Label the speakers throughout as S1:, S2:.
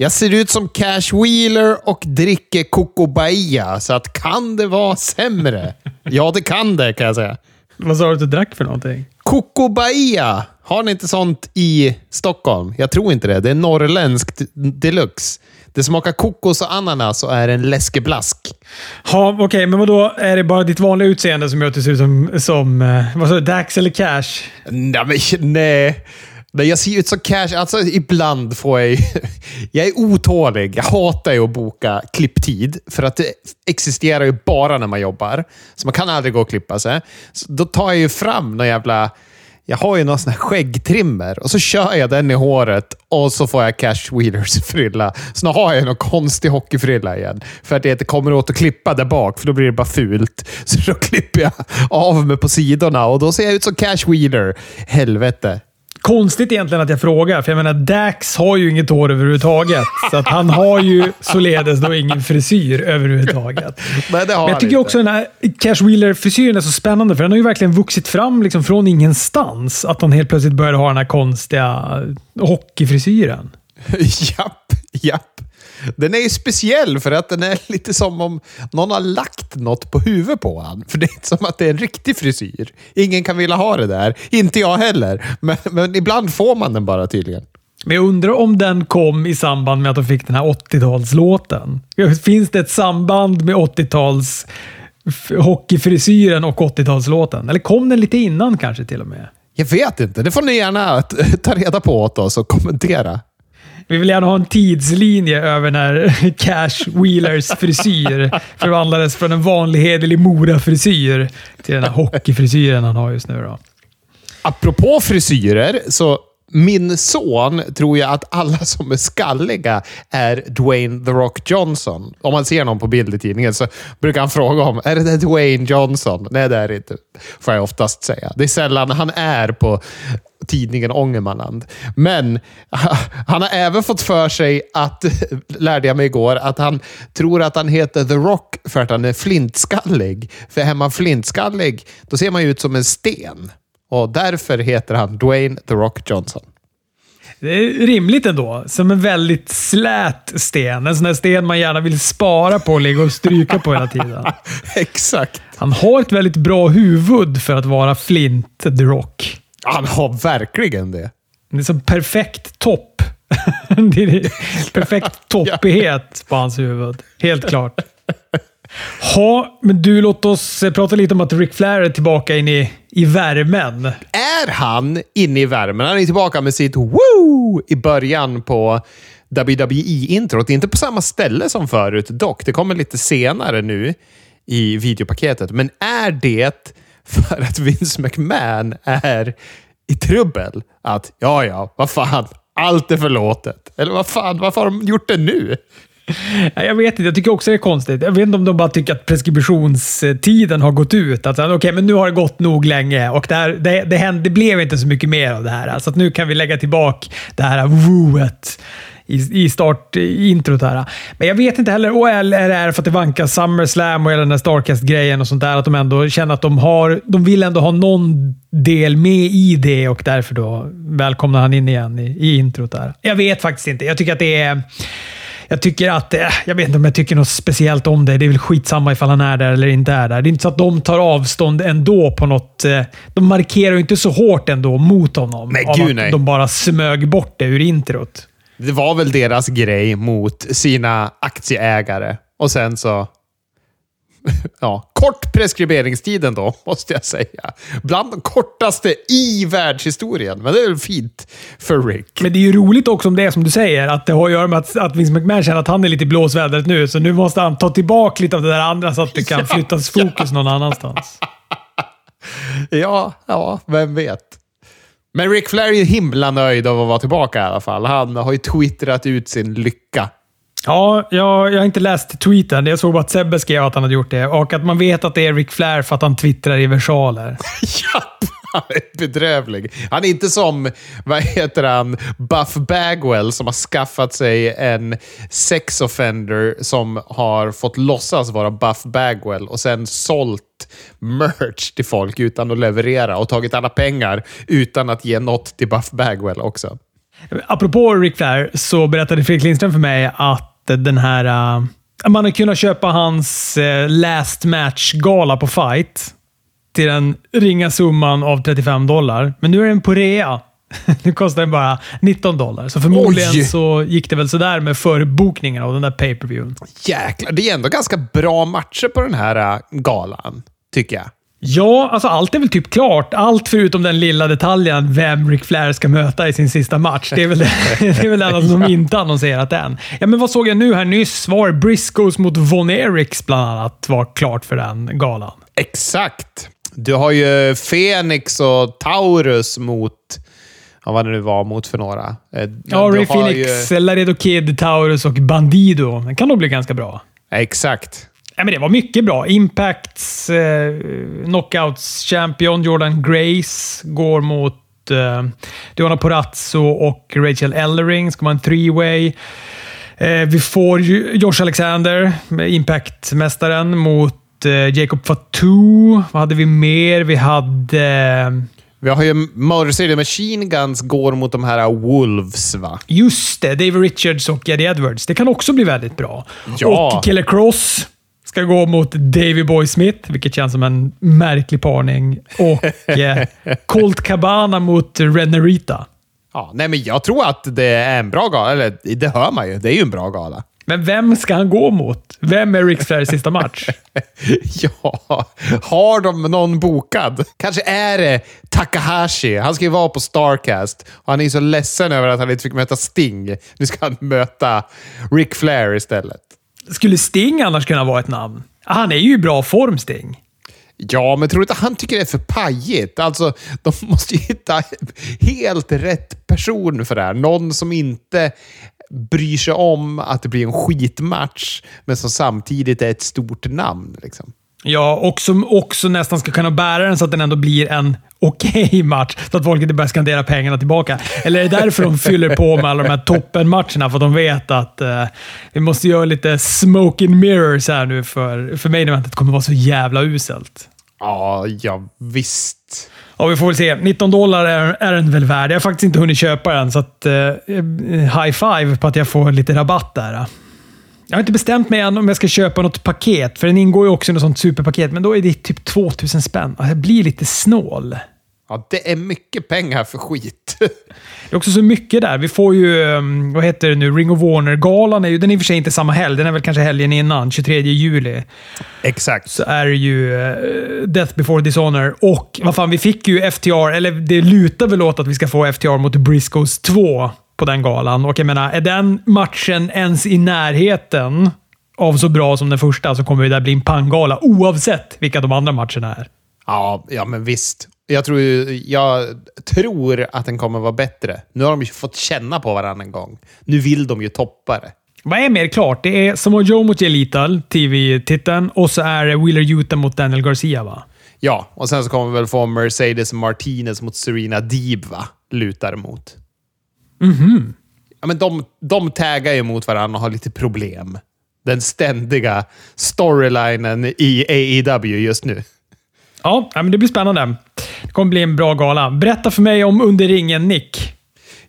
S1: Jag ser ut som Cash Wheeler och dricker Coco Bahia, så att kan det vara sämre? ja, det kan det kan jag säga.
S2: Vad sa du att du drack för någonting?
S1: Coco Bahia. Har ni inte sånt i Stockholm? Jag tror inte det. Det är norrländskt deluxe. Det smakar kokos och ananas och är en läskeblask.
S2: Ja, okej, okay, men vadå? Är det bara ditt vanliga utseende som gör att du ser ut som, som eh, vad sa du, Dax eller Cash?
S1: Nej, men, nej. Men jag ser ut som cash. Alltså, ibland får jag... jag är otålig. Jag hatar ju att boka klipptid, för att det existerar ju bara när man jobbar. Så man kan aldrig gå och klippa sig. Så då tar jag ju fram någon jävla... Jag har ju någon sån här skäggtrimmer och så kör jag den i håret och så får jag Cash Wheelers frilla. Så nu har jag någon konstig hockeyfrilla igen. För att jag inte kommer åt att klippa där bak, för då blir det bara fult. Så då klipper jag av mig på sidorna och då ser jag ut som Cash Wheeler. Helvete.
S2: Konstigt egentligen att jag frågar, för jag menar Dax har ju inget hår överhuvudtaget. så att han har ju således då ingen frisyr överhuvudtaget.
S1: Nej, det har
S2: Men jag tycker
S1: inte.
S2: också den här Cash Wheeler-frisyren är så spännande, för den har ju verkligen vuxit fram liksom från ingenstans. Att han helt plötsligt började ha den här konstiga hockeyfrisyren.
S1: japp, japp. Den är ju speciell för att den är lite som om någon har lagt något på huvudet på han. För det är inte som att det är en riktig frisyr. Ingen kan vilja ha det där. Inte jag heller. Men, men ibland får man den bara tydligen.
S2: Men jag undrar om den kom i samband med att de fick den här 80-talslåten. Finns det ett samband med 80-tals hockeyfrisyren och 80-talslåten? Eller kom den lite innan kanske till och med?
S1: Jag vet inte. Det får ni gärna ta reda på åt oss och kommentera.
S2: Vi vill gärna ha en tidslinje över när Cash Wheelers frisyr förvandlades från en vanlig hederlig Mora-frisyr till den här hockeyfrisyren han har just nu. Då.
S1: Apropå frisyrer, så min son tror jag att alla som är skalliga är Dwayne The Rock Johnson. Om man ser någon på bild i tidningen så brukar han fråga om är det där Dwayne Johnson. Nej, det är det inte. Får jag oftast säga. Det är sällan han är på tidningen Ångermanland. Men han har även fått för sig att, lärde jag mig igår, att han tror att han heter The Rock för att han är flintskallig. För är man flintskallig, då ser man ju ut som en sten. Och därför heter han Dwayne The Rock Johnson.
S2: Det är rimligt ändå. Som en väldigt slät sten. En sån där sten man gärna vill spara på och ligga och stryka på hela tiden.
S1: Exakt.
S2: Han har ett väldigt bra huvud för att vara Flint The Rock.
S1: Han har verkligen det.
S2: Det är som perfekt topp. det är perfekt toppighet på hans huvud. Helt klart. Ja, men du, låt oss eh, prata lite om att Rick Flair är tillbaka in i, i värmen.
S1: Är han inne i värmen? Han är tillbaka med sitt woo i början på WWE-introt. Inte på samma ställe som förut dock. Det kommer lite senare nu i videopaketet. Men är det för att Vince McMahon är i trubbel? Att ja, ja, vad fan, allt är förlåtet. Eller vad fan, varför har de gjort det nu?
S2: Jag vet inte, jag tycker också det är konstigt. Jag vet inte om de bara tycker att preskriptionstiden har gått ut. Alltså, okej, okay, men nu har det gått nog länge och det, här, det, det, hände, det blev inte så mycket mer av det här. Så alltså, nu kan vi lägga tillbaka det här wooet i, i startintrot här. Men jag vet inte heller, och eller är det för att det vankas SummerSlam och hela den där Starcast-grejen och sånt där, att de ändå känner att de har, de vill ändå ha någon del med i det och därför då välkomnar han in igen i, i introt där. Jag vet faktiskt inte. Jag tycker att det är jag tycker att, jag vet inte om jag tycker något speciellt om det. Det är väl skitsamma ifall han är där eller inte är där. Det är inte så att de tar avstånd ändå på något... De markerar ju inte så hårt ändå mot honom.
S1: Men gud, nej.
S2: De bara smög bort det ur introt.
S1: Det var väl deras grej mot sina aktieägare. Och sen så... Ja, kort preskriberingstiden då, måste jag säga. Bland de kortaste i världshistorien. Men det är väl fint för Rick.
S2: Men det är ju roligt också om det är som du säger, att det har att göra med att, att Vince McMahon känner att han är lite i blåsvädret nu, så nu måste han ta tillbaka lite av det där andra så att det kan flyttas fokus någon annanstans.
S1: Ja, ja, vem vet. Men Rick Flair är himla nöjd av att vara tillbaka i alla fall. Han har ju twittrat ut sin lycka.
S2: Ja, jag, jag har inte läst tweeten. Jag såg bara att Sebbe skrev att han hade gjort det. Och att man vet att det är Rick Flair för att han twittrar i versaler.
S1: Japp! Han är bedrövlig. Han är inte som, vad heter han, Buff Bagwell som har skaffat sig en sex offender som har fått låtsas vara Buff Bagwell och sen sålt merch till folk utan att leverera och tagit alla pengar utan att ge något till Buff Bagwell också.
S2: Apropå Ric Flair så berättade Fredrik Lindström för mig att den här... Uh, man har kunnat köpa hans uh, last match-gala på fight till den ringa summan av 35 dollar. Men nu är den på rea. nu kostar den bara 19 dollar. Så förmodligen Oj. så gick det väl sådär med förbokningen av den där pay per viewen
S1: Jäklar, det är ändå ganska bra matcher på den här galan, tycker jag.
S2: Ja, alltså allt är väl typ klart. Allt förutom den lilla detaljen vem Ric Flair ska möta i sin sista match. Det är väl det, det, är väl det enda som de inte annonserat än. Ja, men vad såg jag nu här nyss? Var Briscoes mot Von Eriks bland annat var klart för den galan.
S1: Exakt. Du har ju Phoenix och Taurus mot ja, vad det nu var mot för några.
S2: Eh, ja, Ray Phoenix, ju... Laredo Kid, Taurus och Bandido. Det kan nog bli ganska bra.
S1: Exakt.
S2: Ja, men det var mycket bra. Impacts eh, knockouts champion Jordan Grace går mot eh, Duana Porazzo och Rachel Ellering. Ska man en three-way. Eh, vi får Josh Alexander, Impact-mästaren, mot eh, Jacob Fatou. Vad hade vi mer? Vi hade...
S1: Vi har ju Motor City Machine Guns går mot de här Wolves, va?
S2: Just det! David Richards och Eddie Edwards. Det kan också bli väldigt bra. Ja. Och Killer Cross ska gå mot Davy Boy Smith, vilket känns som en märklig parning. Och eh, Colt Cabana mot Renerita.
S1: Ja, nej, men jag tror att det är en bra gala. Eller det hör man ju. Det är ju en bra gala.
S2: Men vem ska han gå mot? Vem är Rick Flairs sista match?
S1: ja, har de någon bokad? Kanske är det Takahashi. Han ska ju vara på Starcast och han är så ledsen över att han inte fick möta Sting. Nu ska han möta Rick Flair istället.
S2: Skulle Sting annars kunna vara ett namn? Han är ju i bra form, Sting.
S1: Ja, men tror du inte han tycker det är för pajigt? Alltså, de måste ju hitta helt rätt person för det här. Någon som inte bryr sig om att det blir en skitmatch, men som samtidigt är ett stort namn. Liksom.
S2: Ja, och som också nästan ska kunna bära den så att den ändå blir en okej okay match, så att folk inte börjar skandera pengarna tillbaka. Eller är det därför de fyller på med alla de här toppenmatcherna? För att de vet att uh, vi måste göra lite smoke and mirrors här nu, för, för mig eventet kommer vara så jävla uselt.
S1: Ja, ja visst.
S2: Ja, vi får väl se. 19 dollar är, är den väl värd. Jag har faktiskt inte hunnit köpa den, så att, uh, high five på att jag får lite rabatt där. Jag har inte bestämt mig än om jag ska köpa något paket, för den ingår ju också i något sånt superpaket, men då är det typ 2000 spänn. Jag blir lite snål.
S1: Ja, det är mycket pengar för skit.
S2: det är också så mycket där. Vi får ju, um, vad heter det nu, Ring of Warner-galan. Är ju, den är i och för sig inte samma helg. Den är väl kanske helgen innan, 23 juli.
S1: Exakt.
S2: Så är det ju uh, Death before Dishonor. Och vad fan, vi fick ju FTR, eller det lutar väl åt att vi ska få FTR mot Briscoes 2 på den galan. Och jag menar, är den matchen ens i närheten av så bra som den första så kommer det där bli en panggala oavsett vilka de andra matcherna är.
S1: Ja, ja men visst. Jag tror, jag tror att den kommer vara bättre. Nu har de ju fått känna på varandra en gång. Nu vill de ju toppa det.
S2: Vad är mer klart? Det är Samoa Joe mot Jay Lethal, TV-titeln, och så är det Wheeler Utah mot Daniel Garcia, va?
S1: Ja, och sen så kommer vi väl få Mercedes Martinez mot Serena Deeb, va? Lutar mot.
S2: Mhm. Mm
S1: ja, men de, de taggar ju mot varandra och har lite problem. Den ständiga storylinen i AEW just nu.
S2: Ja, men det blir spännande. Det kommer bli en bra gala. Berätta för mig om Under ringen, Nick.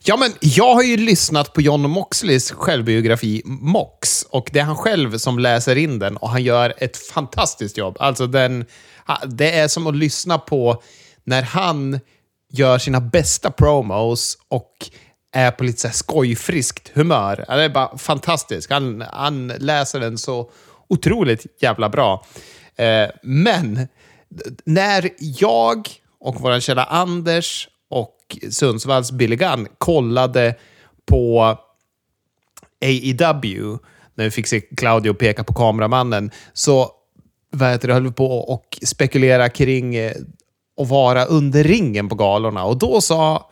S1: Ja, men jag har ju lyssnat på John Moxleys självbiografi Mox och det är han själv som läser in den och han gör ett fantastiskt jobb. Alltså den, det är som att lyssna på när han gör sina bästa promos och är på lite så här skojfriskt humör. Han är bara fantastisk. Han, han läser den så otroligt jävla bra. Eh, men när jag och vår kära Anders och Sundsvalls Billy Gunn kollade på AEW, när vi fick se Claudio peka på kameramannen, så vad heter det, höll vi på och spekulera kring eh, att vara under ringen på galorna. Och då sa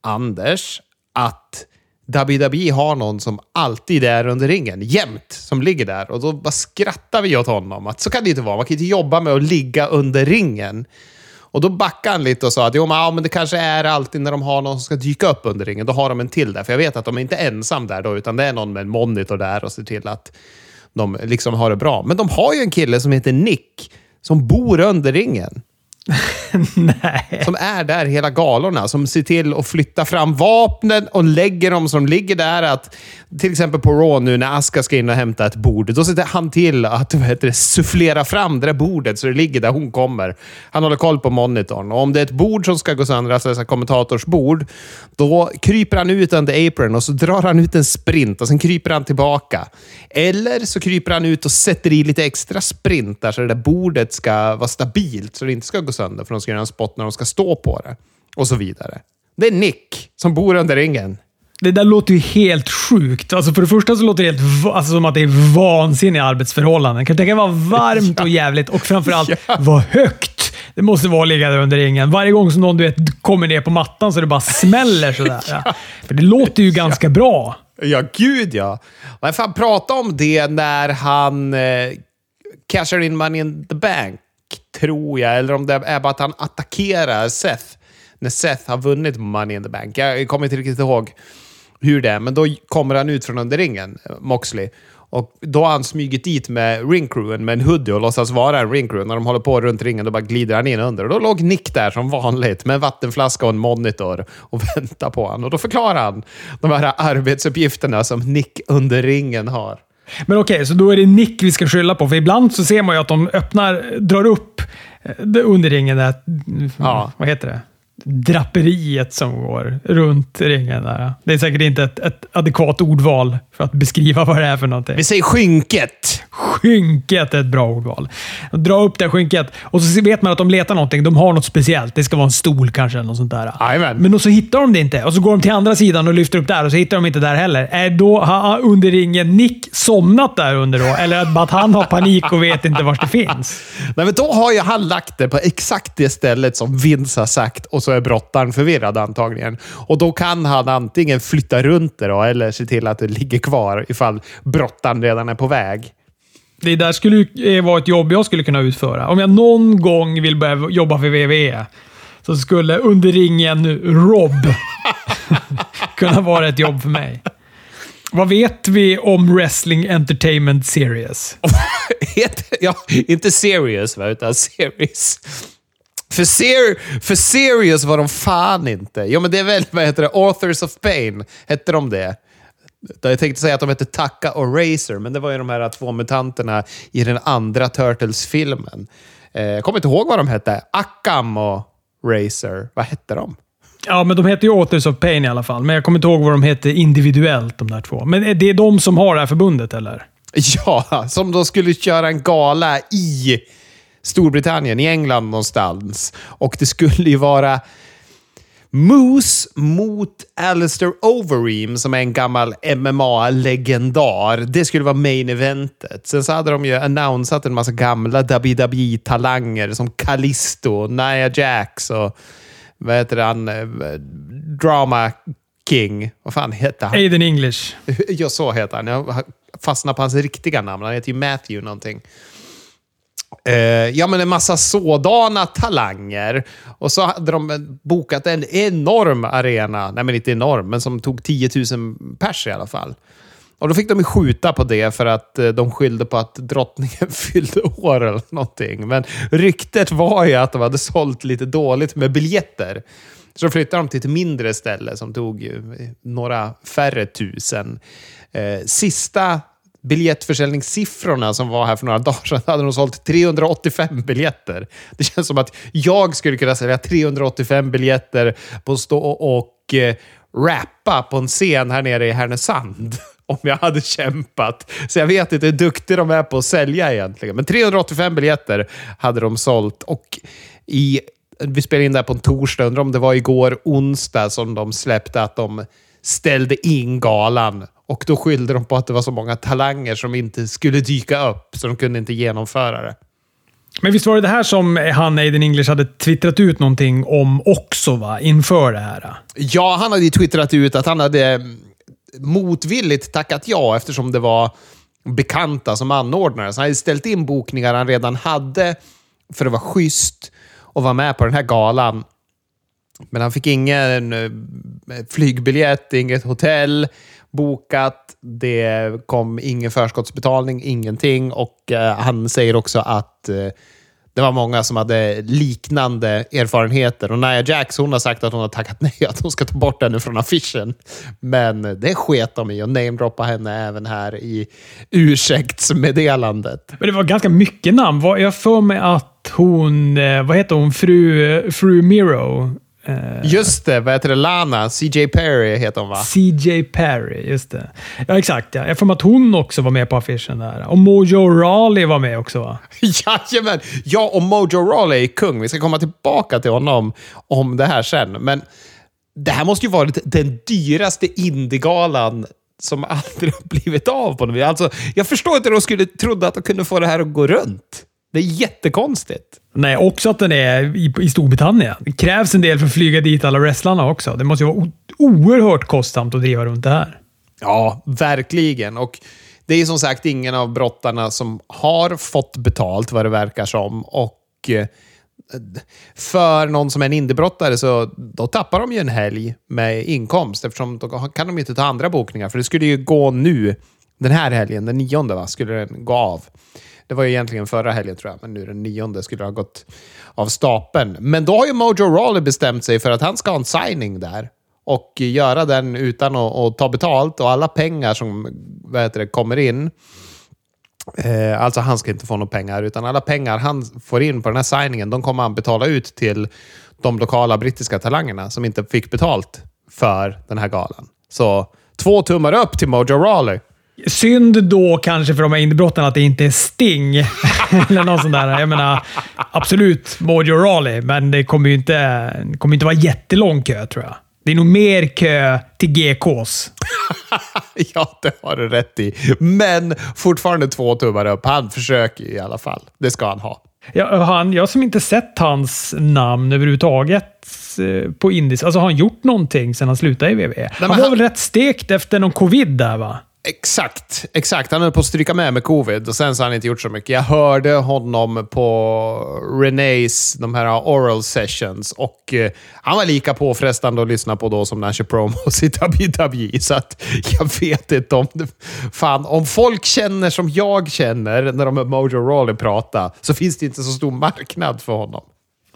S1: Anders att WWE har någon som alltid är under ringen, jämt, som ligger där. Och då bara skrattar vi åt honom. Att så kan det inte vara. Man kan inte jobba med att ligga under ringen. Och då backade han lite och sa att jo, men, ja, men det kanske är alltid när de har någon som ska dyka upp under ringen. Då har de en till där. För jag vet att de är inte ensam där då, utan det är någon med en monitor där och ser till att de liksom har det bra. Men de har ju en kille som heter Nick, som bor under ringen.
S2: Nej.
S1: som är där hela galorna. Som ser till att flytta fram vapnen och lägger dem som ligger där. Att, till exempel på Raw nu när Aska ska in och hämta ett bord. Då ser han till att vad heter det, sufflera fram det där bordet så det ligger där hon kommer. Han håller koll på monitorn. Och om det är ett bord som ska gå sönder, alltså ett kommentatorsbord, då kryper han ut under apron och så drar han ut en sprint och sen kryper han tillbaka. Eller så kryper han ut och sätter i lite extra sprintar så det där bordet ska vara stabilt så det inte ska gå sönder för de ska göra en spot när de ska stå på det. Och så vidare. Det är Nick som bor under ringen.
S2: Det där låter ju helt sjukt. Alltså för det första så låter det helt alltså som att det är vansinniga arbetsförhållanden. Kan du tänka dig vad varmt och jävligt och framförallt
S1: Ja.
S2: vad högt det måste vara att ligga där under ringen. Varje gång som någon du vet, kommer ner på mattan så det bara smäller sådär. Ja. För det låter ju ganska bra.
S1: Ja, gud ja. Men fan, prata om det när han eh, cashar in money in the bank, tror jag. Eller om det är bara att han attackerar Seth när Seth har vunnit money in the bank. Jag kommer inte riktigt ihåg hur det är, men då kommer han ut från under ringen, Moxley. Och då har han smugit dit med ringcrewen med en hoodie och låtsas vara en ringcrew. När de håller på runt ringen då bara glider han in under. Och då låg Nick där som vanligt med en vattenflaska och en monitor och väntade på honom. Och då förklarar han de här arbetsuppgifterna som Nick under ringen har.
S2: Men okej, så då är det Nick vi ska skylla på. För ibland så ser man ju att de öppnar, drar upp eh, under ringen. Där,
S1: Ja.
S2: Vad heter det? Draperiet som går runt ringen. Där. Det är säkert inte ett, ett adekvat ordval för att beskriva vad det är för någonting.
S1: Vi säger skynket.
S2: Skynket är ett bra ordval. Dra upp det skynket och så vet man att de letar någonting. De har något speciellt. Det ska vara en stol kanske eller något sånt där.
S1: Jajamän.
S2: Men så hittar de det inte och så går de till andra sidan och lyfter upp där och så hittar de inte där heller. Är då har under ringen Nick somnat där under då? Eller att han har panik och vet inte var det finns?
S1: Nej, men då har ju han lagt det på exakt det stället som Vince har sagt och så är brottaren förvirrad antagligen. Och då kan han antingen flytta runt det då, eller se till att det ligger kvar ifall brottaren redan är på väg.
S2: Det där skulle ju eh, vara ett jobb jag skulle kunna utföra. Om jag någon gång vill börja jobba för WWE så skulle under ringen Rob kunna vara ett jobb för mig. Vad vet vi om Wrestling Entertainment Series?
S1: Ja, inte serious, va, utan series. För, ser, för serious var de fan inte. Jo, men det är väl, vad heter det, Authors of Pain. Hette de det? Jag tänkte säga att de hette Taka och Razor, men det var ju de här två mutanterna i den andra Turtles-filmen. Eh, Jag kommer inte ihåg vad de hette. Akam och Razor. Vad hette de?
S2: Ja, men de heter ju Authors of Pain i alla fall. Men jag kommer inte ihåg vad de heter individuellt, de där två. Men är det de som har det här förbundet, eller?
S1: Ja, som då skulle köra en gala i Storbritannien, i England någonstans. Och det skulle ju vara Moose mot Alistair Overeem, som är en gammal MMA-legendar. Det skulle vara main eventet. Sen så hade de ju annonsat en massa gamla WWE-talanger som Kalisto, Nia Jax och vad heter han? Eh, Drama King. Vad fan heter han?
S2: Aiden English.
S1: Ja, så heter han. Jag fastnar på hans riktiga namn. Han heter ju Matthew någonting. Eh, ja, men en massa sådana talanger. Och så hade de bokat en enorm arena. Nej, men inte enorm, men som tog 10 000 pers i alla fall. Och då fick de ju skjuta på det för att eh, de skyllde på att drottningen fyllde år eller någonting. Men ryktet var ju att de hade sålt lite dåligt med biljetter. Så då flyttade de till ett mindre ställe som tog några färre tusen. Eh, sista biljettförsäljningssiffrorna som var här för några dagar sedan hade de sålt 385 biljetter. Det känns som att jag skulle kunna sälja 385 biljetter på att stå och, och eh, rappa på en scen här nere i Härnösand. Om jag hade kämpat. Så jag vet inte hur duktiga de är på att sälja egentligen. Men 385 biljetter hade de sålt. Och i, vi spelade in det här på en torsdag. Undrar om det var igår onsdag som de släppte att de ställde in galan. Och då skyllde de på att det var så många talanger som inte skulle dyka upp, så de kunde inte genomföra det.
S2: Men visst var det det här som han, Aiden English, hade twittrat ut någonting om också, va? Inför det här?
S1: Ja, han hade ju twittrat ut att han hade mm, motvilligt tackat ja eftersom det var bekanta som anordnare. Så han hade ställt in bokningar han redan hade för att vara schysst och vara med på den här galan. Men han fick ingen eh, flygbiljett, inget hotell bokat. Det kom ingen förskottsbetalning, ingenting. Och eh, han säger också att eh, det var många som hade liknande erfarenheter. Och Nia Jax hon har sagt att hon har tackat nej, att hon ska ta bort henne från affischen. Men det sket de i och namedroppa henne även här i ursäktsmeddelandet.
S2: Men det var ganska mycket namn. Jag får mig att hon, eh, vad heter hon, fru, eh, fru Miro?
S1: Eh, just det, vad heter det? Lana? CJ Perry heter hon va?
S2: CJ Perry, just det. Ja, exakt. Ja. Jag får att hon också var med på affischen där. Och Mojo Rawley var med också va?
S1: Jajamän! Ja, och Mojo Rawley är kung. Vi ska komma tillbaka till honom om det här sen. Men det här måste ju varit den dyraste Indiegalan som aldrig har blivit av på något. Alltså, jag förstår inte hur de skulle trodde att de kunde få det här att gå runt. Det är jättekonstigt.
S2: Nej, också att den är i, i Storbritannien. Det krävs en del för att flyga dit alla wrestlarna också. Det måste ju vara oerhört kostsamt att driva runt det här.
S1: Ja, verkligen. Och det är som sagt ingen av brottarna som har fått betalt, vad det verkar som. Och eh, för någon som är en indiebrottare så då tappar de ju en helg med inkomst eftersom då kan de inte ta andra bokningar. För det skulle ju gå nu, den här helgen, den nionde, va, skulle den gå av. Det var ju egentligen förra helgen tror jag, men nu den nionde skulle ha gått av stapeln. Men då har ju Mojo Rawley bestämt sig för att han ska ha en signing där och göra den utan att, att ta betalt och alla pengar som vad heter det, kommer in Eh, alltså han ska inte få några pengar, utan alla pengar han får in på den här signingen, de kommer han betala ut till de lokala brittiska talangerna som inte fick betalt för den här galan. Så två tummar upp till Mojo Rawley.
S2: Synd då kanske för de här indiebrotten att det inte är Sting. Eller någon sån där. Jag menar, absolut Mojo Rawley, men det kommer ju inte, kommer inte vara jättelång kö tror jag. Det är nog mer kö till GKs.
S1: ja, det har du rätt i. Men fortfarande två tummar upp. Han försöker i alla fall. Det ska han ha.
S2: Ja, han, jag som inte sett hans namn överhuvudtaget eh, på Indis. Alltså har han gjort någonting sedan han slutade i WWE? Han var han... väl rätt stekt efter någon covid där va?
S1: Exakt, exakt. Han höll på att stryka med med covid och sen så har han inte gjort så mycket. Jag hörde honom på Renés de här oral sessions och eh, han var lika påfrestande att lyssna på då som när han kör promos i WWE. Så att jag vet inte om... Fan, om folk känner som jag känner när de hör Mojo Rawley prata så finns det inte så stor marknad för honom.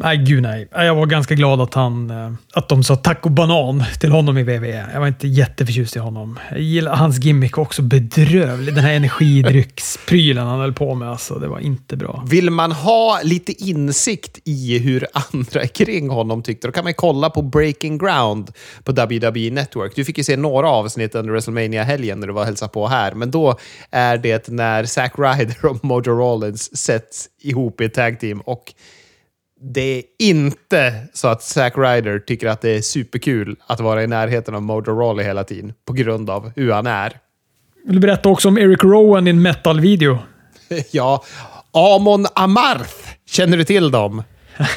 S2: Nej, gud nej. Jag var ganska glad att, han, eh, att de sa tack och banan till honom i WWE. Jag var inte jätteförtjust i honom. Jag gillar hans gimmick också bedrövlig. Den här energidrycksprylen han höll på med. Alltså, det var inte bra.
S1: Vill man ha lite insikt i hur andra kring honom tyckte, då kan man kolla på Breaking Ground på WWE Network. Du fick ju se några avsnitt under WrestleMania helgen när du var och hälsade på här, men då är det när Zack Ryder och Mojo Rollins sätts ihop i ett tag team och det är inte så att Zack Ryder tycker att det är superkul att vara i närheten av Mojo Rawley hela tiden på grund av hur han är.
S2: Vill du berätta också om Eric Rowan i en metal-video?
S1: ja, Amon Amarth. Känner du till dem?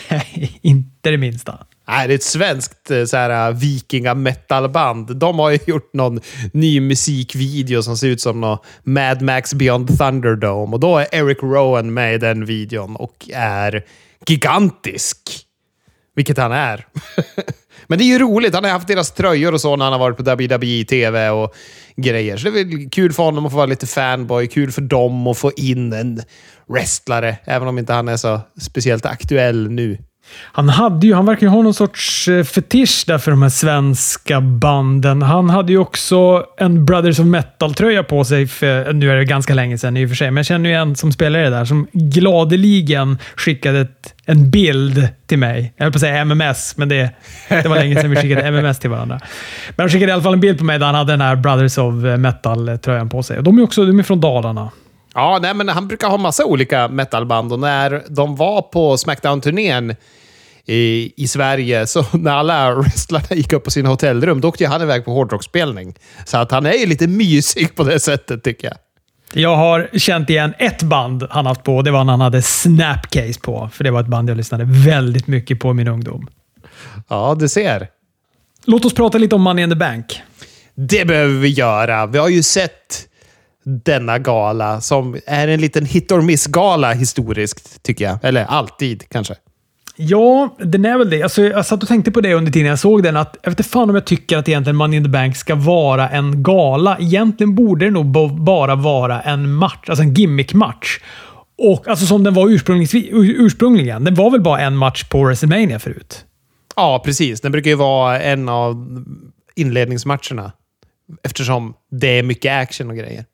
S2: inte det minsta.
S1: Nej, det är ett svenskt eh, så här, eh, vikinga metalband. De har ju gjort någon ny musikvideo som ser ut som någon Mad Max Beyond Thunderdome. Och då är Eric Rowan med i den videon och är gigantisk. Vilket han är. Men det är ju roligt. Han har haft deras tröjor och så när han har varit på WWE TV och grejer. Så det är väl kul för honom att få vara lite fanboy. Kul för dem att få in en wrestlare, även om inte han är så speciellt aktuell nu.
S2: Han hade ju, han verkar ju ha någon sorts eh, fetisch där för de här svenska banden. Han hade ju också en Brothers of Metal-tröja på sig, för, nu är det ganska länge sedan i och för sig, men jag känner ju en som spelare där som gladeligen skickade ett, en bild till mig. Jag höll på att säga MMS, men det, det var länge sedan vi skickade MMS till varandra. Men han skickade i alla fall en bild på mig där han hade den här Brothers of Metal-tröjan på sig. De är också de är från Dalarna.
S1: Ja, nej, men han brukar ha massa olika metalband och när de var på Smackdown-turnén i, i Sverige, så när alla wrestlarna gick upp på sina hotellrum, då åkte han iväg på hårdrocksspelning. Så att han är ju lite mysig på det sättet, tycker jag.
S2: Jag har känt igen ett band han haft på. Det var när han hade Snapcase på. För det var ett band jag lyssnade väldigt mycket på i min ungdom.
S1: Ja, du ser.
S2: Låt oss prata lite om Money in the Bank.
S1: Det behöver vi göra. Vi har ju sett denna gala som är en liten hit or miss-gala historiskt, tycker jag. Eller alltid, kanske.
S2: Ja, den är väl det. Alltså, jag satt och tänkte på det under tiden jag såg den. Att jag vet inte fan om jag tycker att egentligen Money in the Bank ska vara en gala. Egentligen borde det nog bara vara en match, alltså en gimmick-match. Och, alltså som den var ursprungligen. Den var väl bara en match på WrestleMania förut?
S1: Ja, precis. Den brukar ju vara en av inledningsmatcherna. Eftersom det är mycket action och grejer.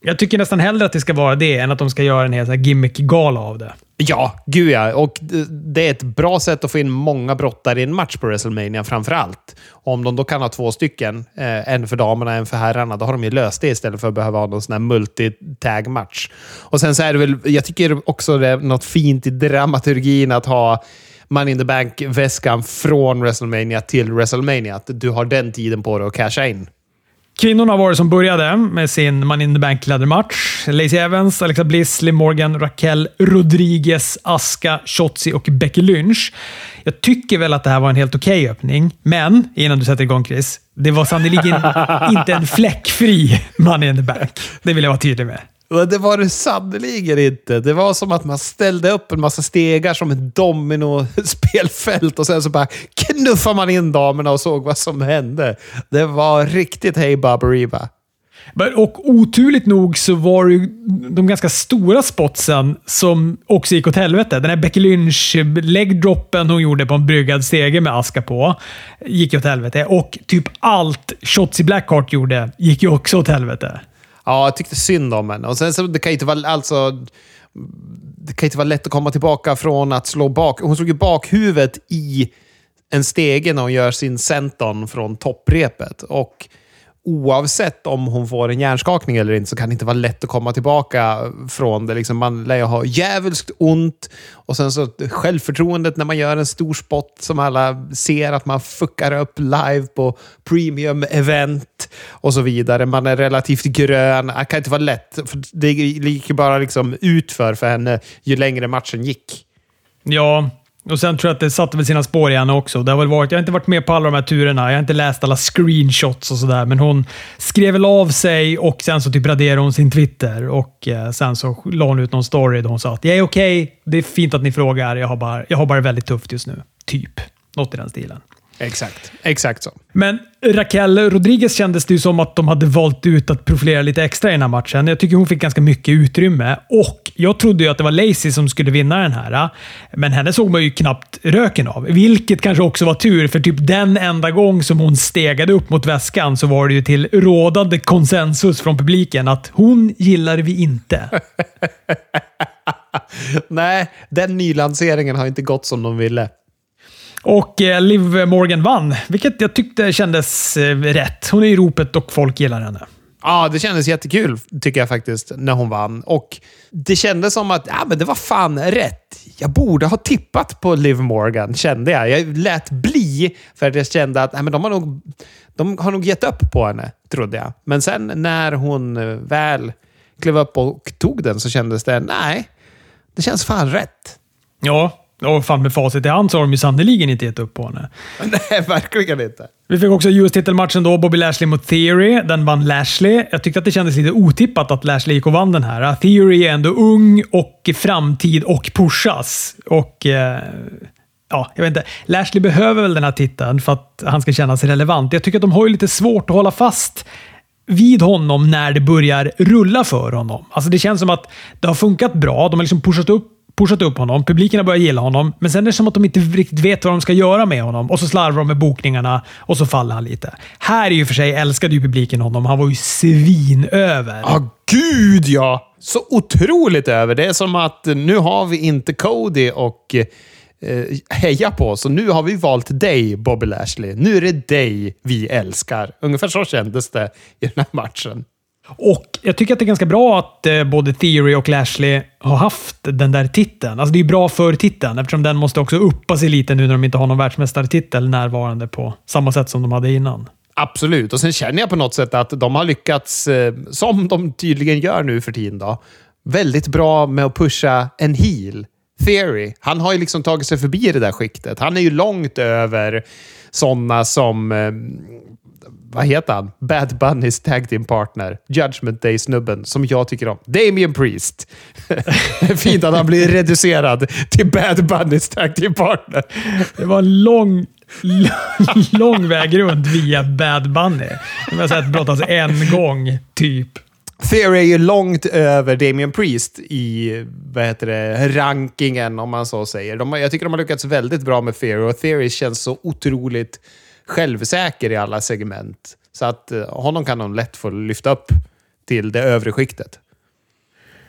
S2: Jag tycker nästan hellre att det ska vara det än att de ska göra en hel gimmick-gala av det.
S1: Ja, gud ja. Och det är ett bra sätt att få in många brottare i en match på WrestleMania framför allt. Om de då kan ha två stycken, eh, en för damerna och en för herrarna, då har de ju löst det istället för att behöva ha någon sån här multi-tag-match. Och sen så är det väl, jag tycker också det är något fint i dramaturgin att ha Money in the Bank-väskan från WrestleMania till WrestleMania. Att du har den tiden på dig att casha in.
S2: Kvinnorna var det som började med sin Man in the Bank-lädermatch. Lacey Evans, Alexa Bliss, Liv Morgan, Raquel Rodriguez, Aska, Shotzi och Becky Lynch. Jag tycker väl att det här var en helt okej okay öppning, men innan du sätter igång Chris. Det var sannerligen inte en fläckfri Money in the Bank. Det vill jag vara tydlig med.
S1: Det var det sannerligen inte. Det var som att man ställde upp en massa stegar som ett dominospelfält och sen så bara knuffade man in damerna och såg vad som hände. Det var riktigt hej baberiba.
S2: Och oturligt nog så var det ju de ganska stora spotsen som också gick åt helvete. Den här Becky Lynch-legdroppen hon gjorde på en bryggad stege med aska på gick ju åt helvete. Och typ allt Shotzi Blackheart gjorde gick ju också åt helvete.
S1: Ja, jag tyckte synd om henne. Och sen så, det kan inte vara, alltså, det kan inte vara lätt att komma tillbaka från att slå bak... Hon slog ju bakhuvudet i en stege när hon gör sin senton från topprepet. Och oavsett om hon får en hjärnskakning eller inte så kan det inte vara lätt att komma tillbaka från det. Liksom man lär ju ha djävulskt ont och sen så självförtroendet när man gör en stor spot som alla ser att man fuckar upp live på premium event och så vidare. Man är relativt grön. Det kan inte vara lätt. För det gick ju bara liksom utför för henne ju längre matchen gick.
S2: Ja, och sen tror jag att det satte väl sina spår i henne också. Det har väl varit, jag har inte varit med på alla de här turerna. Jag har inte läst alla screenshots och sådär, men hon skrev väl av sig och sen så typ raderade hon sin Twitter. Och eh, Sen så la hon ut någon story där hon sa att jag är okej, okay, det är fint att ni frågar. Jag har, bara, jag har bara väldigt tufft just nu. Typ. Något i den stilen.
S1: Exakt. Exakt så.
S2: Men Raquel Rodriguez kändes det ju som att de hade valt ut att profilera lite extra i den här matchen. Jag tycker hon fick ganska mycket utrymme och jag trodde ju att det var Lacey som skulle vinna den här. Men henne såg man ju knappt röken av. Vilket kanske också var tur, för typ den enda gång som hon stegade upp mot väskan så var det ju till rådande konsensus från publiken att hon gillar vi inte.
S1: Nej, den nylanseringen har inte gått som de ville.
S2: Och eh, Liv Morgan vann, vilket jag tyckte kändes eh, rätt. Hon är i ropet och folk gillar henne.
S1: Ja, det kändes jättekul tycker jag faktiskt när hon vann. Och Det kändes som att ja, men det var fan rätt. Jag borde ha tippat på Liv Morgan, kände jag. Jag lät bli för att jag kände att ja, men de, har nog, de har nog gett upp på henne, trodde jag. Men sen när hon eh, väl klev upp och tog den så kändes det, nej, det känns fan rätt.
S2: Ja, och fan med facit i hand så har de ju sannerligen inte gett upp på henne.
S1: Nej, verkligen inte.
S2: Vi fick också US-titelmatchen då, Bobby Lashley mot Theory. Den vann Lashley. Jag tyckte att det kändes lite otippat att Lashley gick och vann den här. Theory är ändå ung och framtid och pushas. Och... Eh, ja, jag vet inte. Lashley behöver väl den här titeln för att han ska känna sig relevant. Jag tycker att de har ju lite svårt att hålla fast vid honom när det börjar rulla för honom. Alltså Det känns som att det har funkat bra. De har liksom pushat upp pushat upp honom. Publiken har börjat gilla honom, men sen är det som att de inte riktigt vet vad de ska göra med honom. Och så slarvar de med bokningarna och så faller han lite. Här är ju för sig älskade ju publiken honom. Han var ju svinöver.
S1: Ja, ah, gud ja! Så otroligt över. Det är som att nu har vi inte Cody och eh, heja på, så nu har vi valt dig, Bobby Lashley. Nu är det dig vi älskar. Ungefär så kändes det i den här matchen.
S2: Och Jag tycker att det är ganska bra att eh, både Theory och Lashley har haft den där titeln. Alltså det är bra för titeln eftersom den måste också uppa sig lite nu när de inte har någon världsmästartitel närvarande på samma sätt som de hade innan.
S1: Absolut, och sen känner jag på något sätt att de har lyckats, eh, som de tydligen gör nu för tiden, då, väldigt bra med att pusha en heel. Theory. Han har ju liksom tagit sig förbi det där skiktet. Han är ju långt över sådana som eh, vad heter han? Bad Bunnys tag team partner. Judgment Day-snubben som jag tycker om. Damien Priest. Fint att han blir reducerad till Bad Bunnys tag team partner.
S2: Det var en lång, lång väg runt via Bad Bunny. Jag har sett brottas en gång, typ.
S1: Theory är ju långt över Damien Priest i vad heter det, rankingen, om man så säger. De, jag tycker de har lyckats väldigt bra med Theory och Theory känns så otroligt självsäker i alla segment. Så att eh, honom kan de lätt få lyfta upp till det övre skiktet.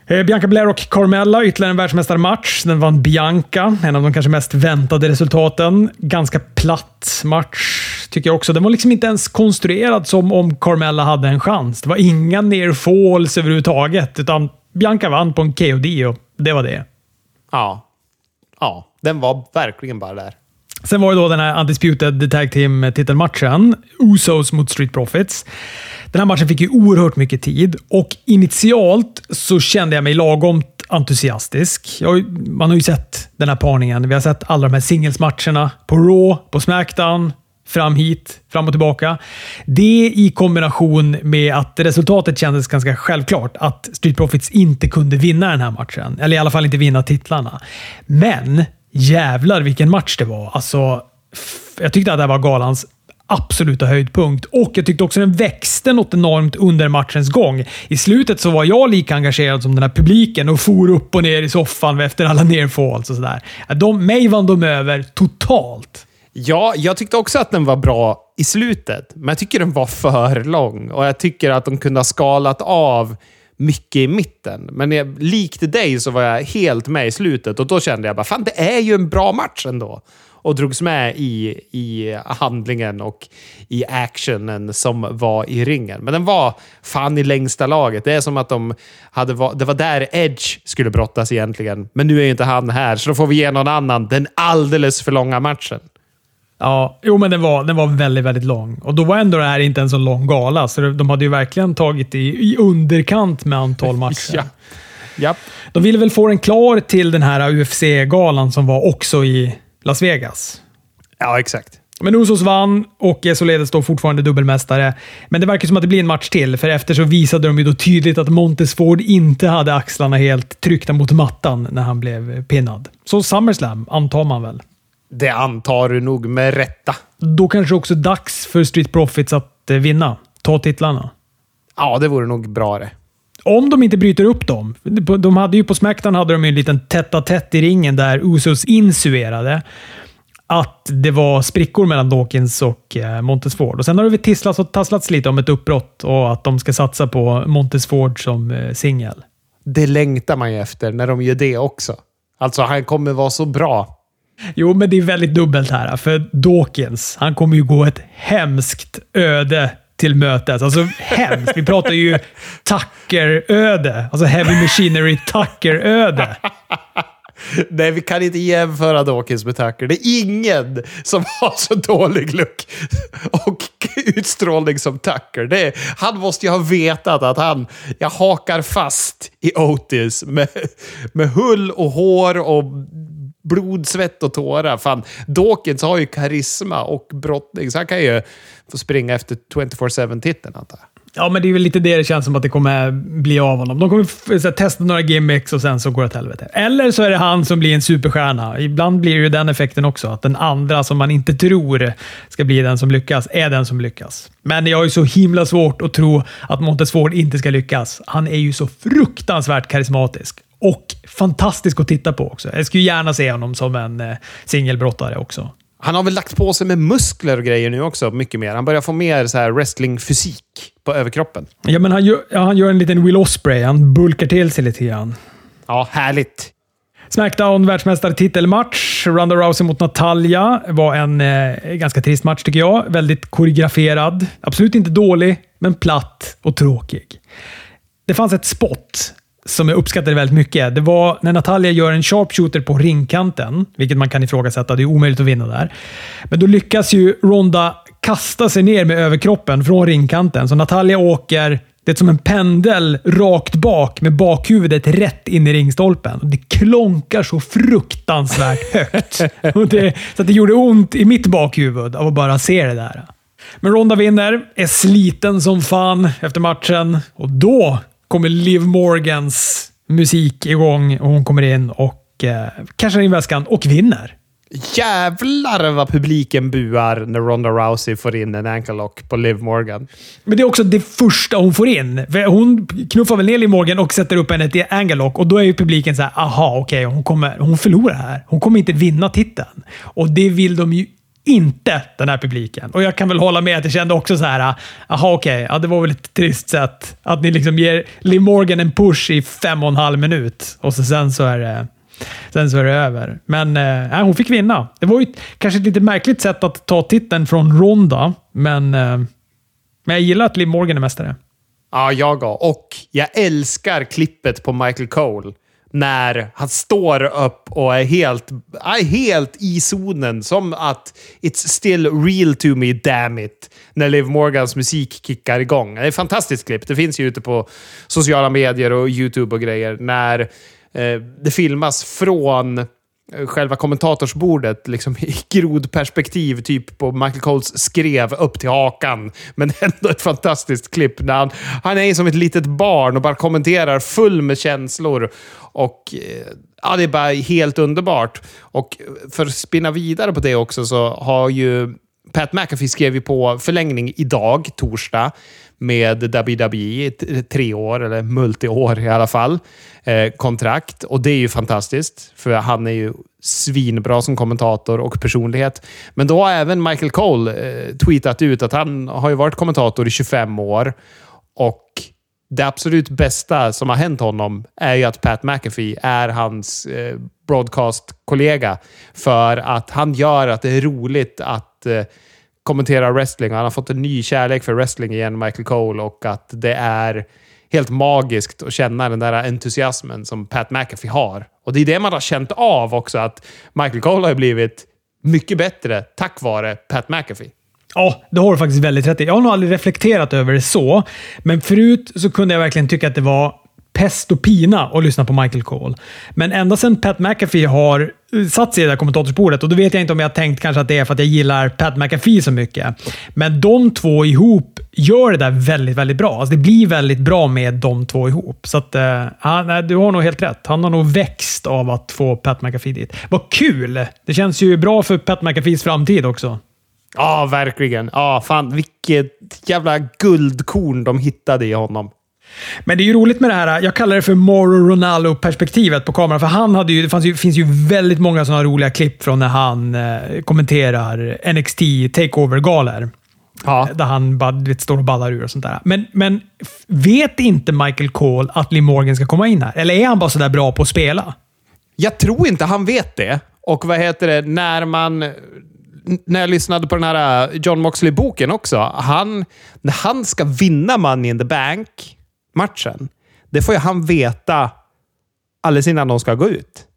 S2: Eh, Bianca Blair och Carmella, ytterligare en världsmästarmatch. Den vann Bianca, en av de kanske mest väntade resultaten. Ganska platt match, tycker jag också. Den var liksom inte ens konstruerad som om Carmella hade en chans. Det var inga near falls överhuvudtaget, utan Bianca vann på en KOD och det var det.
S1: Ja. Ja, den var verkligen bara där.
S2: Sen var det då den här Undisputed Tag Team-titelmatchen. Usos mot Street Profits. Den här matchen fick ju oerhört mycket tid och initialt så kände jag mig lagom entusiastisk. Jag, man har ju sett den här parningen. Vi har sett alla de här singelsmatcherna på Raw, på Smackdown, fram hit, fram och tillbaka. Det i kombination med att resultatet kändes ganska självklart. Att Street Profits inte kunde vinna den här matchen. Eller i alla fall inte vinna titlarna. Men jävlar vilken match det var. Alltså, jag tyckte att det här var galans absoluta höjdpunkt. Och jag tyckte också den växte något enormt under matchens gång. I slutet så var jag lika engagerad som den här publiken och for upp och ner i soffan efter alla nerfalls och sådär. De, mig vann de över totalt.
S1: Ja, jag tyckte också att den var bra i slutet, men jag tycker den var för lång och jag tycker att de kunde ha skalat av mycket i mitten. Men jag, likt dig så var jag helt med i slutet och då kände jag bara fan, det är ju en bra match ändå. Och drogs med i, i handlingen och i actionen som var i ringen. Men den var fan i längsta laget. Det är som att de hade det var där Edge skulle brottas egentligen. Men nu är ju inte han här, så då får vi ge någon annan den alldeles för långa matchen.
S2: Ja, jo, men den var, den var väldigt, väldigt lång. Och då var ändå det här inte en så lång gala, så de hade ju verkligen tagit i, i underkant med antal matcher.
S1: ja. Japp.
S2: De ville väl få den klar till den här UFC-galan som var också i Las Vegas.
S1: Ja, exakt.
S2: Men Usos vann och är således då fortfarande dubbelmästare. Men det verkar som att det blir en match till, för efter så visade de ju då tydligt att Montesford inte hade axlarna helt tryckta mot mattan när han blev pinnad. Så SummerSlam antar man väl?
S1: Det antar du nog med rätta.
S2: Då kanske också dags för Street Profits att eh, vinna. Ta titlarna.
S1: Ja, det vore nog bra det.
S2: Om de inte bryter upp dem. De hade ju på Smackdown hade de en liten tätt i ringen där Usos insuerade att det var sprickor mellan Dawkins och eh, Montesford. Och sen har det tisslats och tasslats lite om ett uppbrott och att de ska satsa på Montesford som eh, singel.
S1: Det längtar man ju efter när de gör det också. Alltså, han kommer vara så bra.
S2: Jo, men det är väldigt dubbelt här. För Dawkins, han kommer ju gå ett hemskt öde till mötes. Alltså hemskt. Vi pratar ju Tucker-öde. Alltså Heavy Machinery Tucker-öde.
S1: Nej, vi kan inte jämföra Dawkins med Tucker. Det är ingen som har så dålig look och utstrålning som Tucker. Det är, han måste ju ha vetat att han jag hakar fast i Otis med, med hull och hår och blod, svett och tårar. Fan, Dawkins har ju karisma och brottning, så han kan ju få springa efter 24-7-titeln antar jag.
S2: Ja, men det är väl lite det det känns som att det kommer bli av honom. De kommer här, testa några gimmicks och sen så går det åt helvete. Eller så är det han som blir en superstjärna. Ibland blir det ju den effekten också. Att den andra som man inte tror ska bli den som lyckas, är den som lyckas. Men jag har ju så himla svårt att tro att Montesford inte ska lyckas. Han är ju så fruktansvärt karismatisk. Och fantastisk att titta på också. Jag skulle gärna se honom som en eh, singelbrottare också.
S1: Han har väl lagt på sig med muskler och grejer nu också, mycket mer. Han börjar få mer så här wrestlingfysik på överkroppen.
S2: Ja, men han gör, ja, han gör en liten Will Osprey. Han bulkar till sig lite grann.
S1: Ja, härligt.
S2: Smackdown världsmästartitelmatch. Ronda Rousey mot Natalia var en eh, ganska trist match tycker jag. Väldigt koreograferad. Absolut inte dålig, men platt och tråkig. Det fanns ett spot som jag uppskattade väldigt mycket. Det var när Natalia gör en sharpshooter på ringkanten, vilket man kan ifrågasätta. Det är omöjligt att vinna där. Men då lyckas ju Ronda kasta sig ner med överkroppen från ringkanten, så Natalia åker det är som en pendel rakt bak med bakhuvudet rätt in i ringstolpen. Det klonkar så fruktansvärt högt. Det, så det gjorde ont i mitt bakhuvud av att bara se det där. Men Ronda vinner, är sliten som fan efter matchen och då kommer Liv Morgans musik igång och hon kommer in och eh, cashar in väskan och vinner.
S1: Jävlar vad publiken buar när Ronda Rousey får in en ankle lock på Liv Morgan.
S2: Men det är också det första hon får in. Hon knuffar väl ner Liv Morgan och sätter upp henne till angle lock och då är ju publiken så här, aha, okej, okay, hon, hon förlorar här. Hon kommer inte vinna titeln. Och det vill de ju inte, den här publiken. Och jag kan väl hålla med att jag kände också så här, aha okej, okay, ja, det var väl ett trist sätt att ni liksom ger Liv Morgan en push i fem och en halv minut och så sen så är det Sen så är det över. Men eh, hon fick vinna. Det var ju kanske ett lite märkligt sätt att ta titeln från Ronda, men, eh, men jag gillar att Liv Morgan är mästare.
S1: Ja, jag Och jag älskar klippet på Michael Cole när han står upp och är helt, är helt i zonen. Som att it's still real to me, damn it. När Liv Morgans musik kickar igång. Det är ett fantastiskt klipp. Det finns ju ute på sociala medier och YouTube och grejer. När Eh, det filmas från eh, själva kommentatorsbordet liksom i grodperspektiv, typ på Michael Coles skrev upp till hakan. Men ändå ett fantastiskt klipp. När han, han är som ett litet barn och bara kommenterar full med känslor. Och eh, ja, Det är bara helt underbart. Och för att spinna vidare på det också så har ju Pat McAfee skrivit på förlängning idag, torsdag, med WWE. Tre år, eller multiår i alla fall, eh, kontrakt. Och det är ju fantastiskt, för han är ju svinbra som kommentator och personlighet. Men då har även Michael Cole eh, tweetat ut att han har ju varit kommentator i 25 år. Och det absolut bästa som har hänt honom är ju att Pat McAfee är hans eh, broadcast-kollega. För att han gör att det är roligt att eh, kommenterar wrestling wrestling. Han har fått en ny kärlek för wrestling igen, Michael Cole, och att det är helt magiskt att känna den där entusiasmen som Pat McAfee har. Och det är det man har känt av också, att Michael Cole har blivit mycket bättre tack vare Pat McAfee.
S2: Ja, det har du faktiskt väldigt rätt i. Jag har nog aldrig reflekterat över det så, men förut så kunde jag verkligen tycka att det var pest och pina att lyssna på Michael Cole. Men ända sedan Pat McAfee har satt sig i det där kommentatorsbordet, och då vet jag inte om jag tänkt kanske att det är för att jag gillar Pat McAfee så mycket. Men de två ihop gör det där väldigt, väldigt bra. Alltså det blir väldigt bra med de två ihop. Så att, uh, ja, du har nog helt rätt. Han har nog växt av att få Pat McAfee dit. Vad kul! Det känns ju bra för Pat McAfees framtid också.
S1: Ja, verkligen. Ja, fan vilket jävla guldkorn de hittade i honom.
S2: Men det är ju roligt med det här, jag kallar det för Moro Ronaldo-perspektivet på kameran. För han hade ju, det ju, finns ju väldigt många sådana roliga klipp från när han eh, kommenterar NXT Takeover-galor. Ja. Där han bara vet, står och ballar ur och sånt där. Men, men vet inte Michael Cole att Lee Morgan ska komma in här? Eller är han bara sådär bra på att spela?
S1: Jag tror inte han vet det. Och vad heter det, när man... När jag lyssnade på den här eh, John Moxley-boken också. Han, när han ska vinna Money in the Bank matchen. Det får ju han veta alldeles innan de ska gå ut.